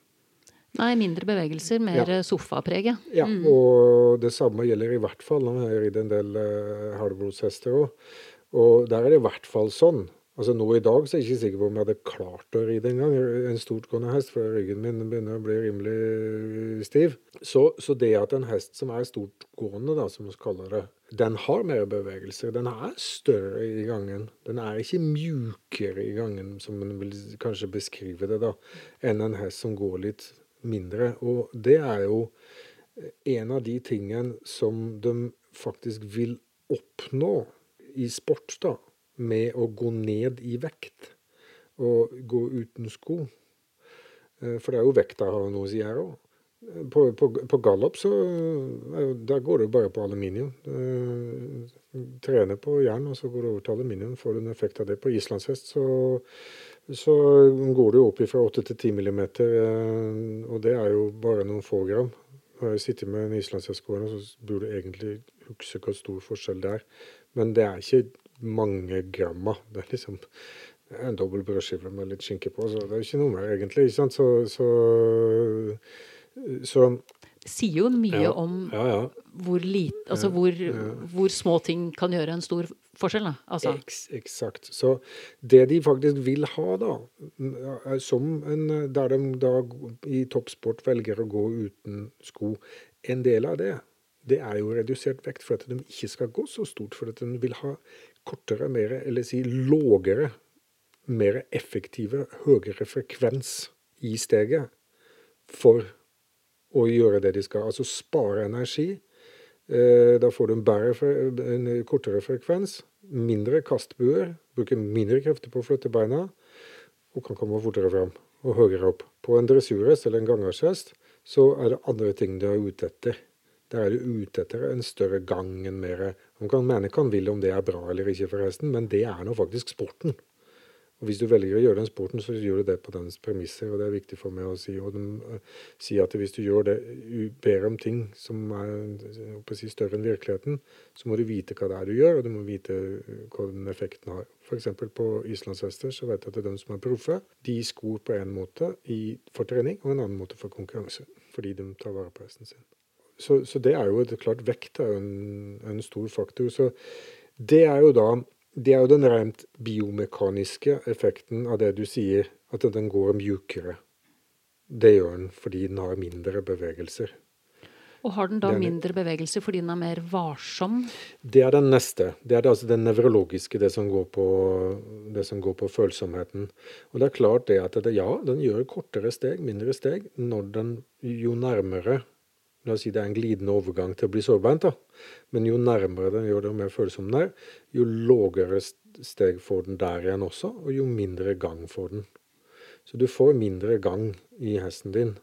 Nei, mindre bevegelser, mer ja. sofapreget. Ja, mm. og det samme gjelder i hvert fall. når jeg ridd en del uh, halvblodshester òg. Og der er det i hvert fall sånn Altså Nå i dag så er jeg ikke sikker på om jeg hadde klart å ri det engang. En stortgående hest, for ryggen min begynner å bli rimelig stiv. Så, så det at en hest som er stortgående, da, som vi kaller det, den har mer bevegelser. Den er større i gangen. Den er ikke mjukere i gangen, som man vil kanskje beskrive det, da, enn en hest som går litt mindre. Og det er jo en av de tingene som de faktisk vil oppnå i sport, da med å gå ned i vekt og gå uten sko. Eh, for det er jo vekta har noe å si her òg. På, på, på gallop så der går det bare på aluminium. Trener på jern, og så går det over til aluminium. Får du en effekt av det. På islandshest så, så går jo opp fra 8 til 10 millimeter, eh, og det er jo bare noen få gram. Når jeg sitter med en islandshest gående, så burde du egentlig huske hvor stor forskjell det er. Men det er ikke mange gramma. Det er liksom en dobbel brødskive med litt skinke på, så det er ikke noe mer, egentlig. ikke sant? Så, så, så det sier jo mye ja, om ja, ja. Hvor, lite, altså hvor, hvor, små ting kan gjøre en stor forskjell. Da. Altså. Eks, eksakt. Så det de faktisk vil ha, da, som en, der de da i toppsport velger å gå uten sko, en del av det, det er jo redusert vekt for at de ikke skal gå så stort. For at de vil ha kortere, mer, eller si lågere, mer effektive, høyere frekvens i steget for å gjøre det de skal. Altså spare energi. Eh, da får du en, bedre, en kortere frekvens, mindre kastbuer, bruker mindre krefter på å flytte beina, og kan komme fortere fram og høyere opp. På en dressurhest eller en gangarshest så er det andre ting du er ute etter. Der er du ute etter en større gang, en mer Man kan mene hva man vil om det er bra eller ikke, forresten, men det er nå faktisk sporten. Og Hvis du velger å gjøre den sporten, så gjør du det på dens premisser. og Det er viktig for meg å si. Og de uh, sier at hvis du gjør det, ber om ting som er si, større enn virkeligheten, så må du vite hva det er du gjør, og du må vite uh, hva den effekten har. F.eks. på islandshester så vet jeg at det er de som er proffe, de skor på en måte i, for trening og en annen måte for konkurranse. Fordi de tar vare på hesten sin. Så, så, det er jo et klart vekt er jo en, en, stor faktor. Så det er jo da det er jo den rent biomekaniske effekten av det du sier, at den går mjukere. Det gjør den fordi den har mindre bevegelser. Og har den da den, mindre bevegelser fordi den er mer varsom? Det er den neste. Det er det, altså det nevrologiske, det som, går på, det som går på følsomheten. Og det er klart det at det, ja, den gjør kortere steg, mindre steg, når den jo nærmere La oss si det er en glidende overgang til å bli sårbeint, da. Men jo nærmere den gjør det, og mer følsom den er, jo lågere steg får den der igjen også, og jo mindre gang får den. Så du får mindre gang i hesten din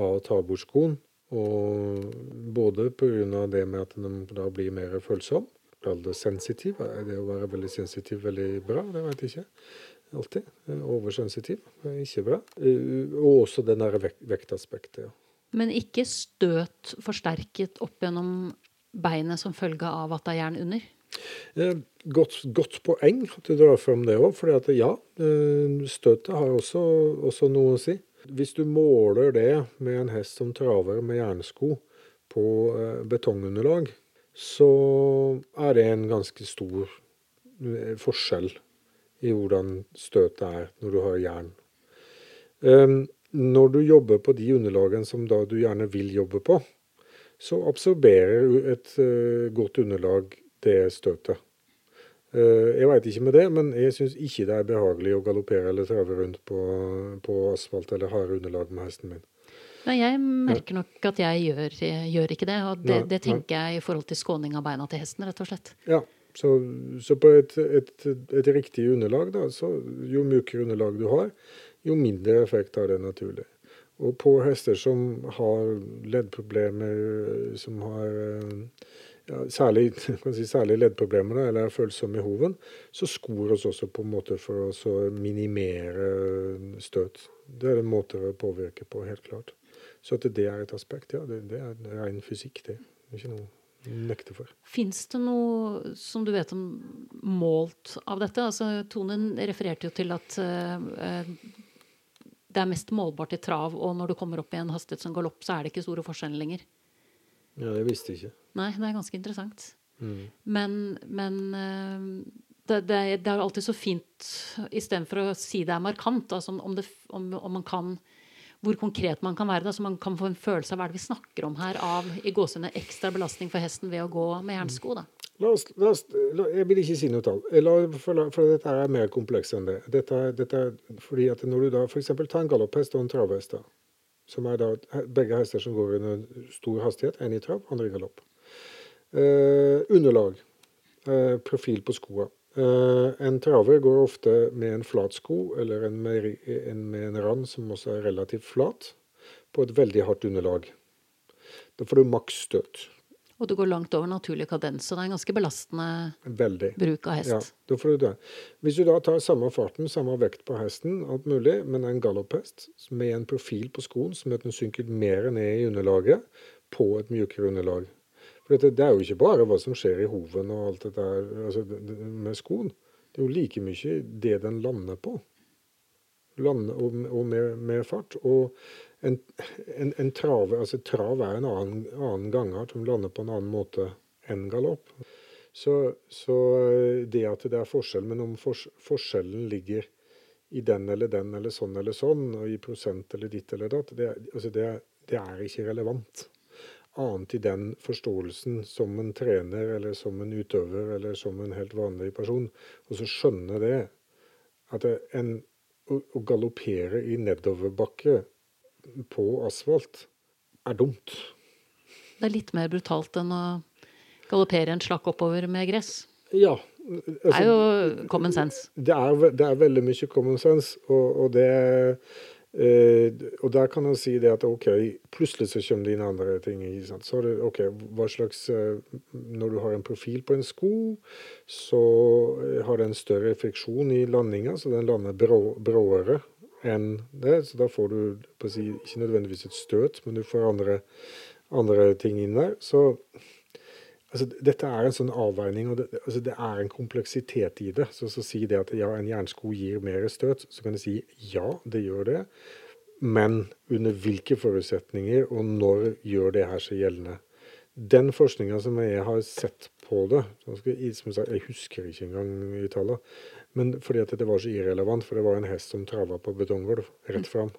av å ta bort skoen. Og både pga. det med at den da blir mer følsom, kall det sensitiv. Det å være veldig sensitiv veldig bra? Det vet jeg ikke alltid. Oversensitiv er ikke bra. Eh, og også det nære vektaspektet. ja. Men ikke støt forsterket opp gjennom beinet som følge av at det er jern under? Godt, godt, poeng at du drar fram det òg. For ja, eh, støtet har også, også, noe å si. Hvis du måler det med en hest som traver med jernsko på eh, betongunderlag, så er det en ganske stor eh, forskjell i hvordan støtet er når du har jern. Når du jobber på de underlagene som du gjerne vil jobbe på, så absorberer et uh, godt underlag det støtet. Uh, jeg veit ikke med det, men jeg syns ikke det er behagelig å galoppere eller trave rundt på, på asfalt eller harde underlag med hesten min. Nei, jeg merker nok at jeg gjør, jeg gjør ikke det. Og det, det, tenker jeg i forhold til skåning av beina til hesten, rett og slett. Ja, så, så på et, et, et, riktig underlag, da, så jo mjukere underlag du har, jo mindre effekt har det naturlig. Og på hester som har leddproblemer, som har ja, særlig, si, særlig, leddproblemer eller er følsomme i hoven, så skor oss også på en måte for å minimere støt. Det er en måte å påvirke på, helt klart. Så at det er et aspekt, ja, det, det er ren fysikk, det. det er ikke noe nekte for. Fins det noe som du vet om målt av dette? Altså, Tonen refererte jo til at uh, det er mest målbart i trav, og når du kommer opp i en hastighet som galopp, så er det ikke store forskjeller lenger. Ja, det visste jeg ikke. Nei, det er ganske interessant. Mm. Men, men uh, det, det, det, er alltid så fint, istedenfor å si det er markant, altså om, det, om, om man kan hvor konkret man kan være. Da, så man kan få en følelse av hva det vi snakker om her av i gåsehudene ekstra belastning for hesten ved å gå med jernsko. Da. La oss, la oss, la, jeg vil ikke si noe tall, for, for, dette er mer komplekst enn det. Dette, dette fordi at Når du da f.eks. tar en galopphest og en travhest, som er da begge hester som går under stor hastighet, en i trav, andre i galopp. Eh, underlag, eh, profil på skoa. Eh, en traver går ofte med en flat sko, eller en med, en med, en rand som også er relativt flat, på et veldig hardt underlag. Da får du maks støt. Og du går langt over naturlig kadens, så det er en ganske belastende veldig. bruk av hest. Ja, da får du det. Hvis du da tar samme farten, samme vekt på hesten, alt mulig, men en galopphest med en profil på skoen som gjør at den synker mer ned i underlaget, på et mjukere underlag, for det, det, er jo ikke bare hva som skjer i hoven og alt dette der altså, med skoen. Det er jo like mye det den lander på. Lande, og, og med, med, fart. Og en, en, en trave, altså trav er en annen, annen gangart som lander på en annen måte enn galopp. Så, så, det at det er forskjell, men om fors, forskjellen ligger i den eller den eller sånn eller sånn, og i prosent eller ditt eller datt, det, altså det, det er ikke relevant annet i den forståelsen som en trener eller som en utøver eller som en helt vanlig person. Og så skjønne det at en, å, å galoppere i nedoverbakke på asfalt er dumt. Det er litt mer brutalt enn å galoppere en slakk oppover med gress? Ja. Altså, det er jo common sense. Det er, det er veldig mye common sense, og, og det Eh, og der kan man si det at OK, plutselig så kommer det inn andre ting. Så det OK, hva slags eh, Når du har en profil på en sko, så eh, har den større friksjon i landinga, så den lander bråere enn det. Så da får du si, ikke nødvendigvis et støt, men du får andre, andre ting inn der. Så Altså, dette er en sånn avveining, og det, altså, det er en kompleksitet i det. Så så si det at ja, en jernsko gir mer støt, så kan du si ja, det gjør det. Men under hvilke forutsetninger, og når gjør det her seg gjeldende? Den forskninga som jeg har sett på det som Jeg husker ikke engang i tallet, men fordi at det var så irrelevant, for det var en hest som trava på betonggulv rett fram.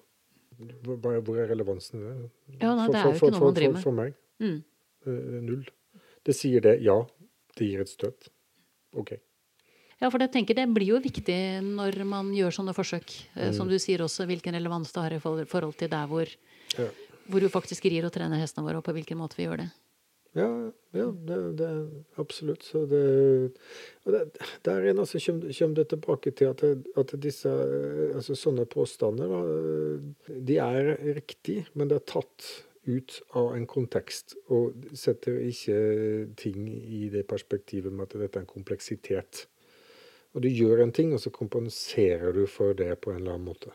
Hvor er relevansen i det? Ja, nei, det er jo ikke noe man driver med. For, meg. Mm. Uh, null. Det sier det. Ja, det gir et støt. OK. Ja, for jeg tenker det blir jo viktig når man gjør sånne forsøk. Eh, mm. Som du sier også, hvilken relevans det har i forhold til der hvor, ja. hvor du faktisk rir og trener hestene våre, og på hvilken måte vi gjør det. Ja, ja det, det absolutt. Så det, og det, der igjen altså, kommer det tilbake til at, at disse altså, sånne påstander de er riktige, men det er tatt ut av en kontekst og setter ikke ting i det perspektivet med at dette er en kompleksitet. Og du gjør en ting, og så kompenserer du for det på en eller annen måte.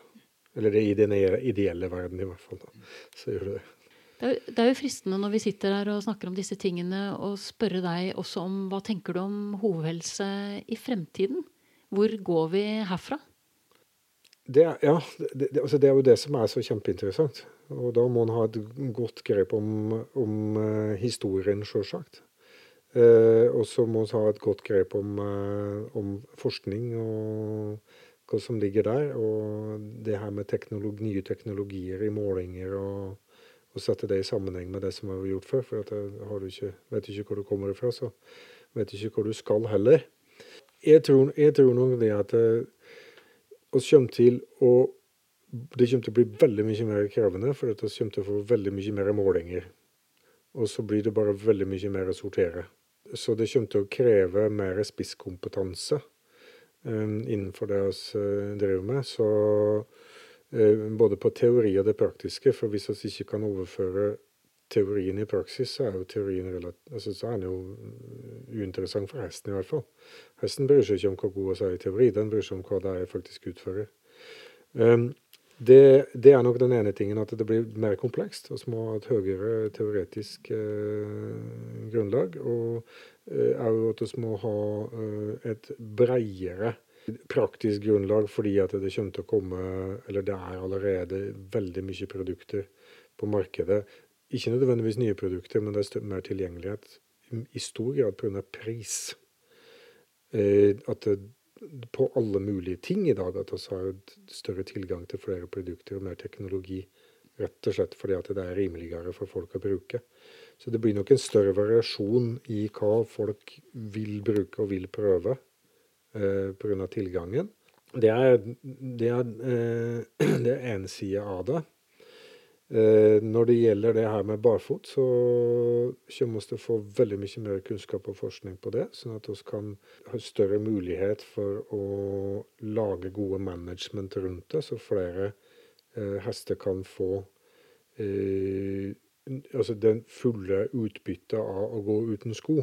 Eller det i den ideelle verden, i hvert fall. Da. Så gjør du det. Det er, jo fristende når vi sitter her og snakker om disse tingene, å spørre deg også om hva tenker du om hovedhelse i fremtiden? Hvor går vi herfra? Det, ja, det, det, altså det er jo det som er så kjempeinteressant. Og da må en ha et godt grep om, om uh, historien, sjølsagt. Eh, og så må vi ha et godt grep om, eh, om, forskning og hva som ligger der. Og det her med teknologi, nye teknologier i målinger, og, og, sette det i sammenheng med det som har gjort før. For du ikke, vet du ikke hvor du kommer ifra, så vet du ikke hvor du skal heller. Jeg tror, jeg tror nok det at vi kommer til å det kommer til å bli veldig mye mer krevende, for det kommer til å få veldig mye mer målinger. Og så blir det bare veldig mye mer å sortere. Så det kommer til å kreve mer spisskompetanse um, innenfor det vi uh, driver med. Så uh, både på teori og det praktiske, for hvis vi ikke kan overføre teorien i praksis, så er jo teorien altså, så er den jo uinteressant for hesten, i hvert fall. Hesten bryr seg ikke om hvor god vi er i teori, den bryr seg om hva det er jeg faktisk utfører. Um, det, det, er nok den ene tingen, at det blir mer komplekst. Vi må ha et høyere teoretisk eh, grunnlag. Og eh, at vi må ha eh, et bredere praktisk grunnlag, fordi at det kommer til å komme Eller det er allerede veldig mye produkter på markedet. Ikke nødvendigvis nye produkter, men det er mer tilgjengelighet. I stor grad pga. pris. Eh, at det på alle mulige ting i dag. At vi har større tilgang til flere produkter og mer teknologi. Rett og slett fordi at det er rimeligere for folk å bruke. Så det blir nok en større variasjon i hva folk vil bruke og vil prøve eh, pga. tilgangen. Det er, det eh, det er en side av det. Eh, når det gjelder det her med barfot, så kommer vi til å få veldig mye mer kunnskap og forskning på det, sånn at vi kan ha større mulighet for å lage gode management rundt det, så flere eh, hester kan få eh, altså den fulle utbyttet av å gå uten sko.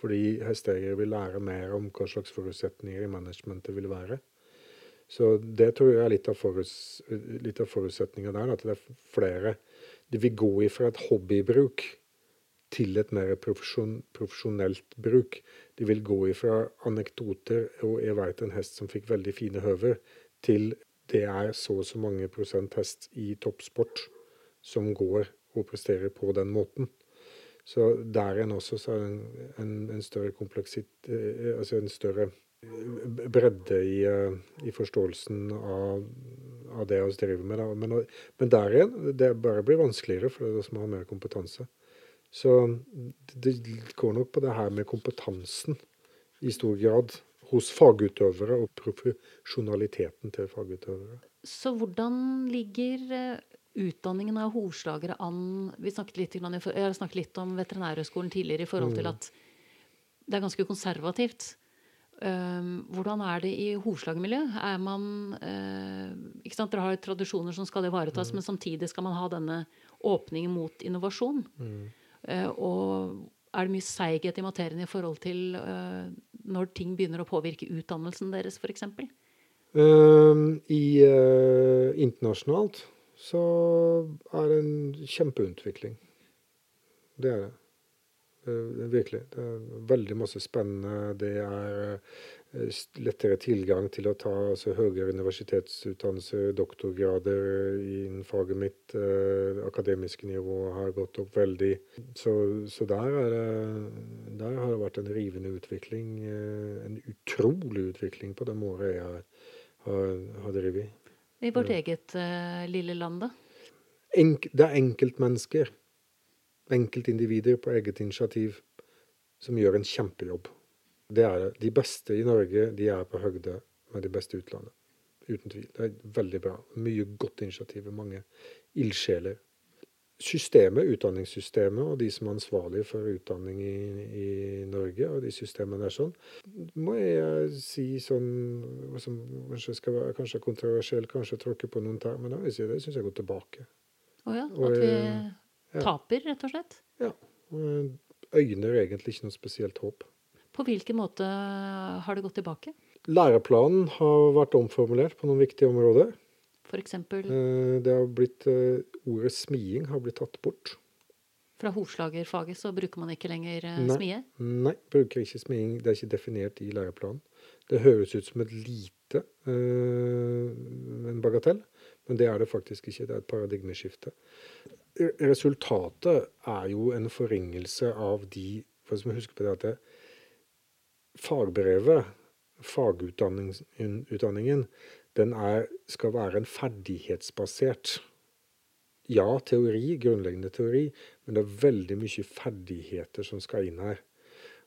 Fordi hesteeiere vil lære mer om hva slags forutsetninger i managementet vil være. Så det tror jeg er litt av, forus, litt av forutsetninga der. At det er flere De vil gå ifra et hobbybruk til et mer profesjon, profesjonelt bruk. De vil gå ifra anekdoter og 'jeg veit en hest som fikk veldig fine høver', til det er så og så mange prosent hest i toppsport som går og presterer på den måten. Så der igjen også så er det en, en, en større kompleksitet eh, Altså en større bredde i, eh, i forståelsen av, av, det vi driver med. Men, men, der igjen, det bare blir vanskeligere for det som har mer kompetanse. Så det går nok på det her med kompetansen i stor grad hos fagutøvere og profesjonaliteten til fagutøvere. Så hvordan ligger eh, utdanningen av hovslagere an Vi snakket litt, jeg har snakket litt om Veterinærhøgskolen tidligere i forhold til mm. at det er ganske konservativt. Um, hvordan er det i hovslagmiljøet? Er man uh, ikke sant, Dere har tradisjoner som skal ivaretas, mm. men samtidig skal man ha denne åpningen mot innovasjon. Mm. Uh, og er det mye seighet i materien i forhold til uh, når ting begynner å påvirke utdannelsen deres, f.eks.? Uh, I internasjonalt så er det en kjempeutvikling. Det er det. Eh, virkelig. Det er veldig masse spennende. Det er eh, lettere tilgang til å ta altså, høyere universitetsutdannelser, doktorgrader innen faget mitt. Eh, akademiske nivå har gått opp veldig. Så, så der, det, der, har det vært en rivende utvikling. En utrolig utvikling på det året jeg har, har, har drevet. I vårt eget uh, lille land, da? Enk, det er enkeltmennesker enkeltindivider på eget initiativ som gjør en kjempejobb. Det er det. De beste i Norge de er på høgde med de beste i utlandet. Uten tvil. Det er veldig bra. Mye godt initiativ. Mange ildsjeler. Systemet, utdanningssystemet og de som er ansvarlige for utdanning i, i, Norge, og de systemene der sånn, må jeg si sånn som kanskje skal være kanskje kontroversiell, kanskje tråkke på noen tær, men jeg si det syns jeg går tilbake. Oh ja, at vi Taper, rett og slett? Ja. Øyner egentlig ikke noe spesielt håp. På hvilken måte har det gått tilbake? Læreplanen har vært omformulert på noen viktige områder. For eksempel? Eh, det har blitt, eh, Ordet smiing har blitt tatt bort. Fra hovslagerfaget så bruker man ikke lenger eh, nei, smie? Nei, bruker ikke smiing. Det er ikke definert i læreplanen. Det høres ut som et lite en bagatell, men det er det faktisk ikke. Det er et paradigmeskifte resultatet er jo en forringelse av de For hvis man husker på det at det, fagbrevet, fagutdanningen, den er, skal være en ferdighetsbasert Ja, teori, grunnleggende teori, men det er veldig mye ferdigheter som skal inn her.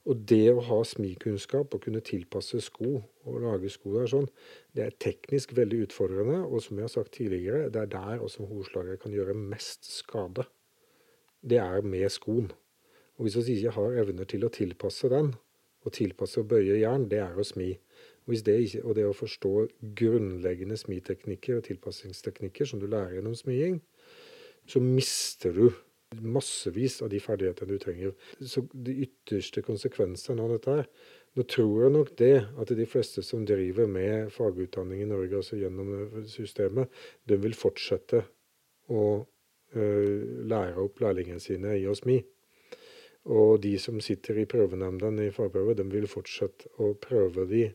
Og det å ha smikunnskap og kunne tilpasse sko og lage sko der sånn, det er teknisk veldig utfordrende. Og som jeg har sagt tidligere, det er der også hovslagere kan gjøre mest skade. Det er med skoen. Og hvis vi ikke har evner til å tilpasse den, og tilpasse og bøye jern, det er å smi. Og det, ikke, og det å forstå grunnleggende smiteknikker og tilpassingsteknikker som du lærer gjennom smiing, så mister du massevis av de ferdighetene du trenger. Så de ytterste konsekvensene av dette her Nå tror jeg nok det at de fleste som driver med fagutdanning i Norge, altså gjennom systemet, de vil fortsette å uh, lære opp lærlingene sine i å smi. Og de som sitter i prøvenemndene i fagprøve, de vil fortsette å prøve de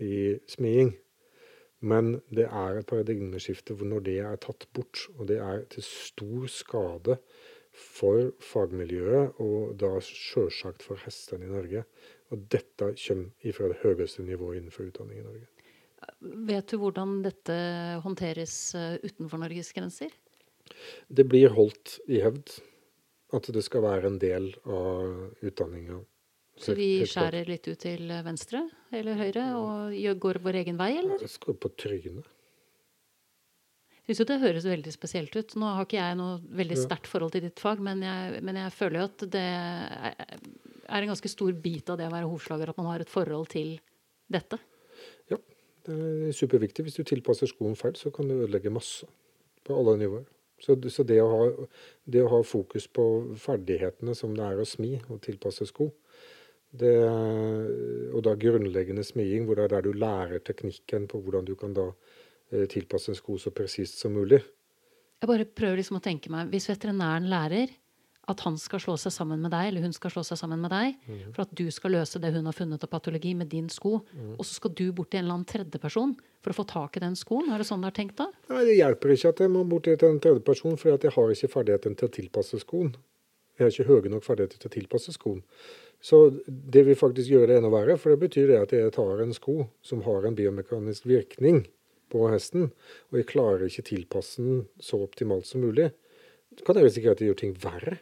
i smiing. Men det er et paradigmeskifte når det er tatt bort, og det er til stor skade for fagmiljøet, og da sjølsagt for hestene i Norge. Og dette kommer fra det høyeste nivået innenfor utdanning i Norge. Vet du hvordan dette håndteres eh, utenfor Norges grenser? Det blir holdt i hevd at det skal være en del av utdanninga. Så vi skjærer litt ut til venstre eller høyre og går vår egen vei, eller? Jeg skal på trynet. Jeg syns jo det høres veldig spesielt ut. Nå har ikke jeg noe veldig sterkt forhold til ditt fag, men jeg, men jeg føler jo at det er en ganske stor bit av det å være hovslager, at man har et forhold til dette. Ja, det er superviktig. Hvis du tilpasser skoen feil, så kan du ødelegge masse på alle nivåer. Så, så det, å ha, det, å ha, fokus på ferdighetene som det er å smi og tilpasse sko, det, og da grunnleggende smiing, hvor det er der du lærer teknikken på hvordan du kan da eh, tilpasse en sko så presist som mulig. Jeg bare prøver liksom å tenke meg, Hvis veterinæren lærer at han skal slå seg sammen med deg, eller hun skal slå seg sammen med deg, mm. for at du skal løse det hun har funnet av patologi med din sko, mm. og så skal du bort til en eller annen tredjeperson for å få tak i den skoen? Er det sånn det er tenkt da? Nei, det hjelper ikke at jeg må bort til en tredjeperson, for jeg har ikke ferdigheten til å tilpasse skoen. Jeg har ikke høye nok ferdigheter til å tilpasse skoen. Så det vil faktisk gjøre det enda verre, for det betyr det at jeg tar en sko som har en biomekanisk virkning på hesten, og jeg klarer ikke tilpasse den så optimalt som mulig. Så kan jeg risikere at jeg gjør ting verre.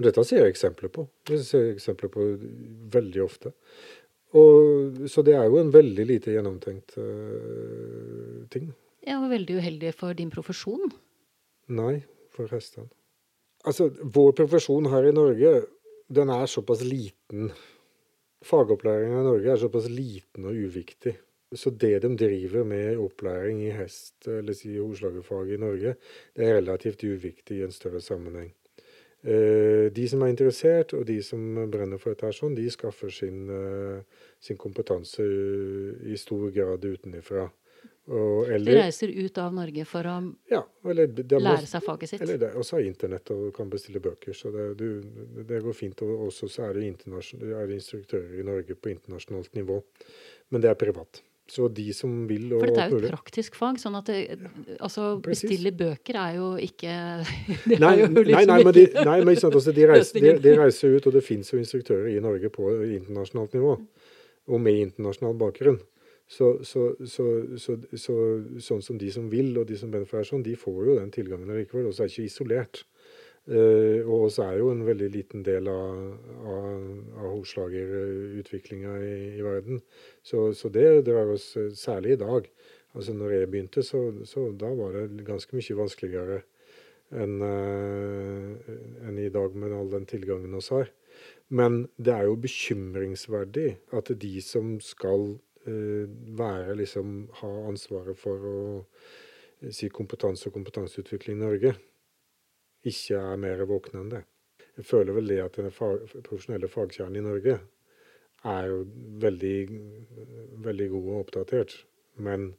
Dette ser jeg eksempler på. Det ser jeg eksempler på veldig ofte. Og, så det er jo en veldig lite gjennomtenkt uh, ting. Ja, og veldig uheldig for din profesjon. Nei, for hestene. Altså, vår profesjon her i Norge, den er såpass liten. Fagopplæringa i Norge er såpass liten og uviktig. Så det de driver med opplæring i hest, eller si hovslagerfaget i Norge, det er relativt uviktig i en større sammenheng. Eh, de som er interessert, og de som brenner for dette, sånn, de skaffer sin, eh, sin kompetanse i stor grad utenfra. De reiser ut av Norge for å ja, eller, lære seg faget sitt? Eller det, også har internett og kan bestille bøker. Så det, du, det går fint. Og også så er det, er det instruktører i Norge på internasjonalt nivå. Men det er privat. Så de som vil og For dette er jo et praktisk fag. sånn at det, altså, bestille bøker er jo ikke det nei, jo liksom nei, nei, men de, nei, men sant, altså, de, reiser, de, de, reiser, ut, og det fins jo instruktører i Norge på internasjonalt nivå. Og med internasjonal bakgrunn. Så, så, så, sånn som de som vil, og de som brenner sånn, de får jo den tilgangen likevel. Og så er ikke isolert. Uh, og også er jo en veldig liten del av, av, av hovslagerutviklinga i, i, verden. Så, så, det drar oss eh, særlig i dag. Altså når jeg begynte, så, så da var det ganske mye vanskeligere enn uh, en i dag med all den tilgangen vi har. Men det er jo bekymringsverdig at de som skal være liksom ha ansvaret for å si kompetanse og kompetanseutvikling i Norge, ikke er mer våkne enn det. Jeg føler vel det at den fag, profesjonelle fagkjernen i Norge er jo veldig, veldig god og oppdatert. Men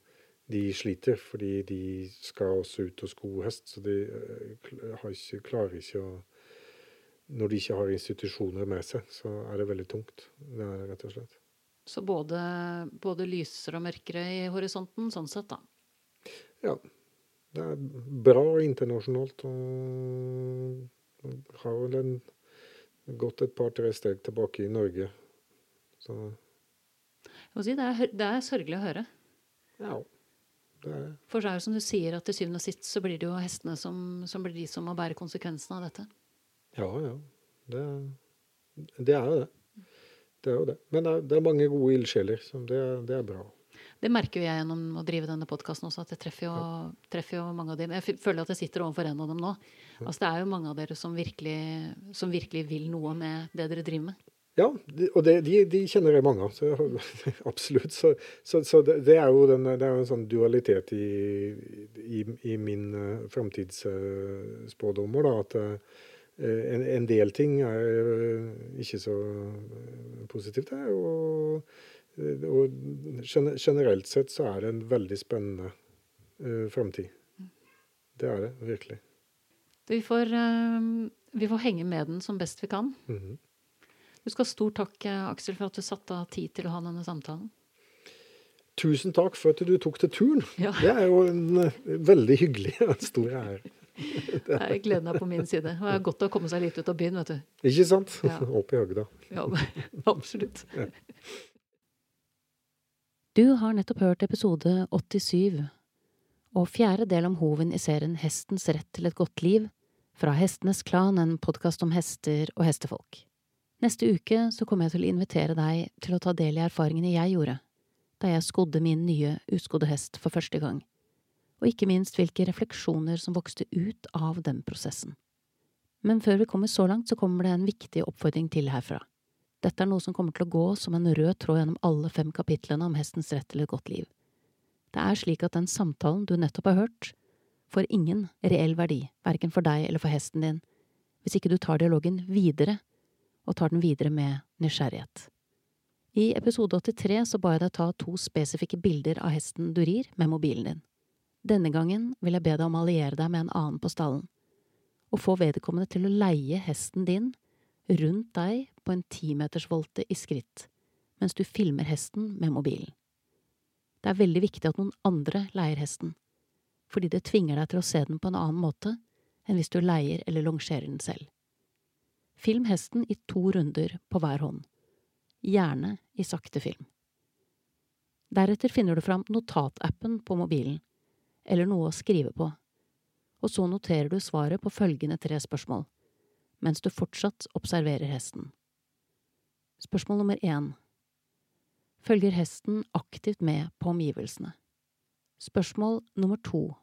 de sliter, fordi de skal også ut og sko hest. Så de eh, ikke, klarer ikke å Når de ikke har institusjoner med seg, så er det veldig tungt. Det er rett og slett. Så både, både lysere og mørkere i horisonten, sånn sett, da? Ja, det er bra internasjonalt. Og har vel en gått et par-tre steg tilbake i Norge. Så Jeg må si, det, er, det er sørgelig å høre. ja. Det er For så er det som du sier, at til syvende og sist så blir det jo hestene som, som blir de som må bære konsekvensene av dette. Ja, ja. Det, det er jo det. Det er jo det. Men det er, det er mange gode ildsjeler. Det, det er bra. Det merker jo jeg gjennom å drive denne podkasten også, at jeg treffer jo, treffer jo mange av dem. Jeg føler at jeg sitter overfor en av dem nå. Altså, det er jo mange av dere som virkelig, som virkelig vil noe med det dere driver med. Ja, og det, de, de kjenner jeg mange av. Så, absolutt. Så, så, så det, det er jo den, det er jo en sånn dualitet i, i, i min uh, framtidsspådommer, da. At eh, en, en del ting er eh, ikke så eh, positivt. Det jo og generelt sett så er det en veldig spennende uh, framtid. Det er det virkelig. Vi får, eh, vi får henge med den som best vi kan. Mhm. Du skal ha stor takk, eh, Aksel, for at du satte av tid til å ha denne samtalen. Tusen takk for at du tok til turen. Ja. Det er jo en eh, veldig hyggelig og stor ære. Jeg gleder er på min side. Det er godt å komme seg litt ut av byen, vet du. Ikke sant? Ja. Opp i Agda. Ja, absolutt. Du har nettopp hørt episode 87 og fjerde del om hoven i serien Hestens rett til et godt liv fra Hestenes Klan, en podkast om hester og hestefolk. Neste uke så kommer jeg til å invitere deg til å ta del i erfaringene jeg gjorde da jeg skodde min nye uskodde hest for første gang, og ikke minst hvilke refleksjoner som vokste ut av den prosessen. Men før vi kommer så langt, så kommer det en viktig oppfordring til herfra. Dette er noe som kommer til å gå som en rød tråd gjennom alle fem kapitlene om hestens rett til et godt liv. Det er slik at den samtalen du nettopp har hørt, får ingen reell verdi, verken for deg eller for hesten din, hvis ikke du tar dialogen videre, og tar den videre med nysgjerrighet. I episode 83 så ba jeg deg ta to spesifikke bilder av hesten du rir med mobilen din. Denne gangen vil jeg be deg om å alliere deg med en annen på stallen, og få vedkommende til å leie hesten din rundt deg på en timetersvolte i skritt, mens du filmer hesten med mobilen. Det er veldig viktig at noen andre leier hesten, fordi det tvinger deg til å se den på en annen måte enn hvis du leier eller longerer den selv. Film hesten i to runder på hver hånd, gjerne i sakte film. Deretter finner du fram notatappen på mobilen, eller noe å skrive på, og så noterer du svaret på følgende tre spørsmål, mens du fortsatt observerer hesten. Spørsmål nummer én. Følger hesten aktivt med på omgivelsene? Spørsmål nummer to.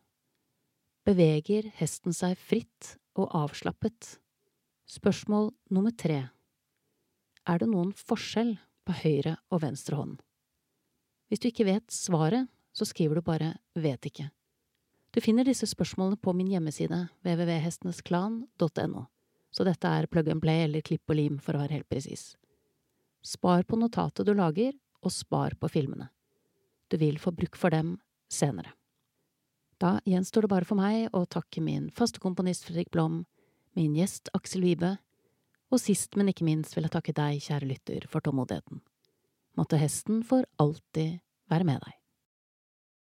Beveger hesten seg fritt og avslappet? Spørsmål nummer tre. Er det noen forskjell på høyre og venstre hånd? Hvis du ikke vet svaret, så skriver du bare vet ikke. Du finner disse spørsmålene på min hjemmeside www.hestenesklan.no, så dette er plug and play eller klipp og lim for å være helt presis. Spar på notatet du lager, og spar på filmene. Du vil få bruk for dem senere. Da gjenstår det bare for meg å takke min faste komponist Fredrik Blom, min gjest Aksel Wibe, og sist, men ikke minst vil jeg takke deg, kjære lytter, for tålmodigheten. Måtte hesten for alltid være med deg.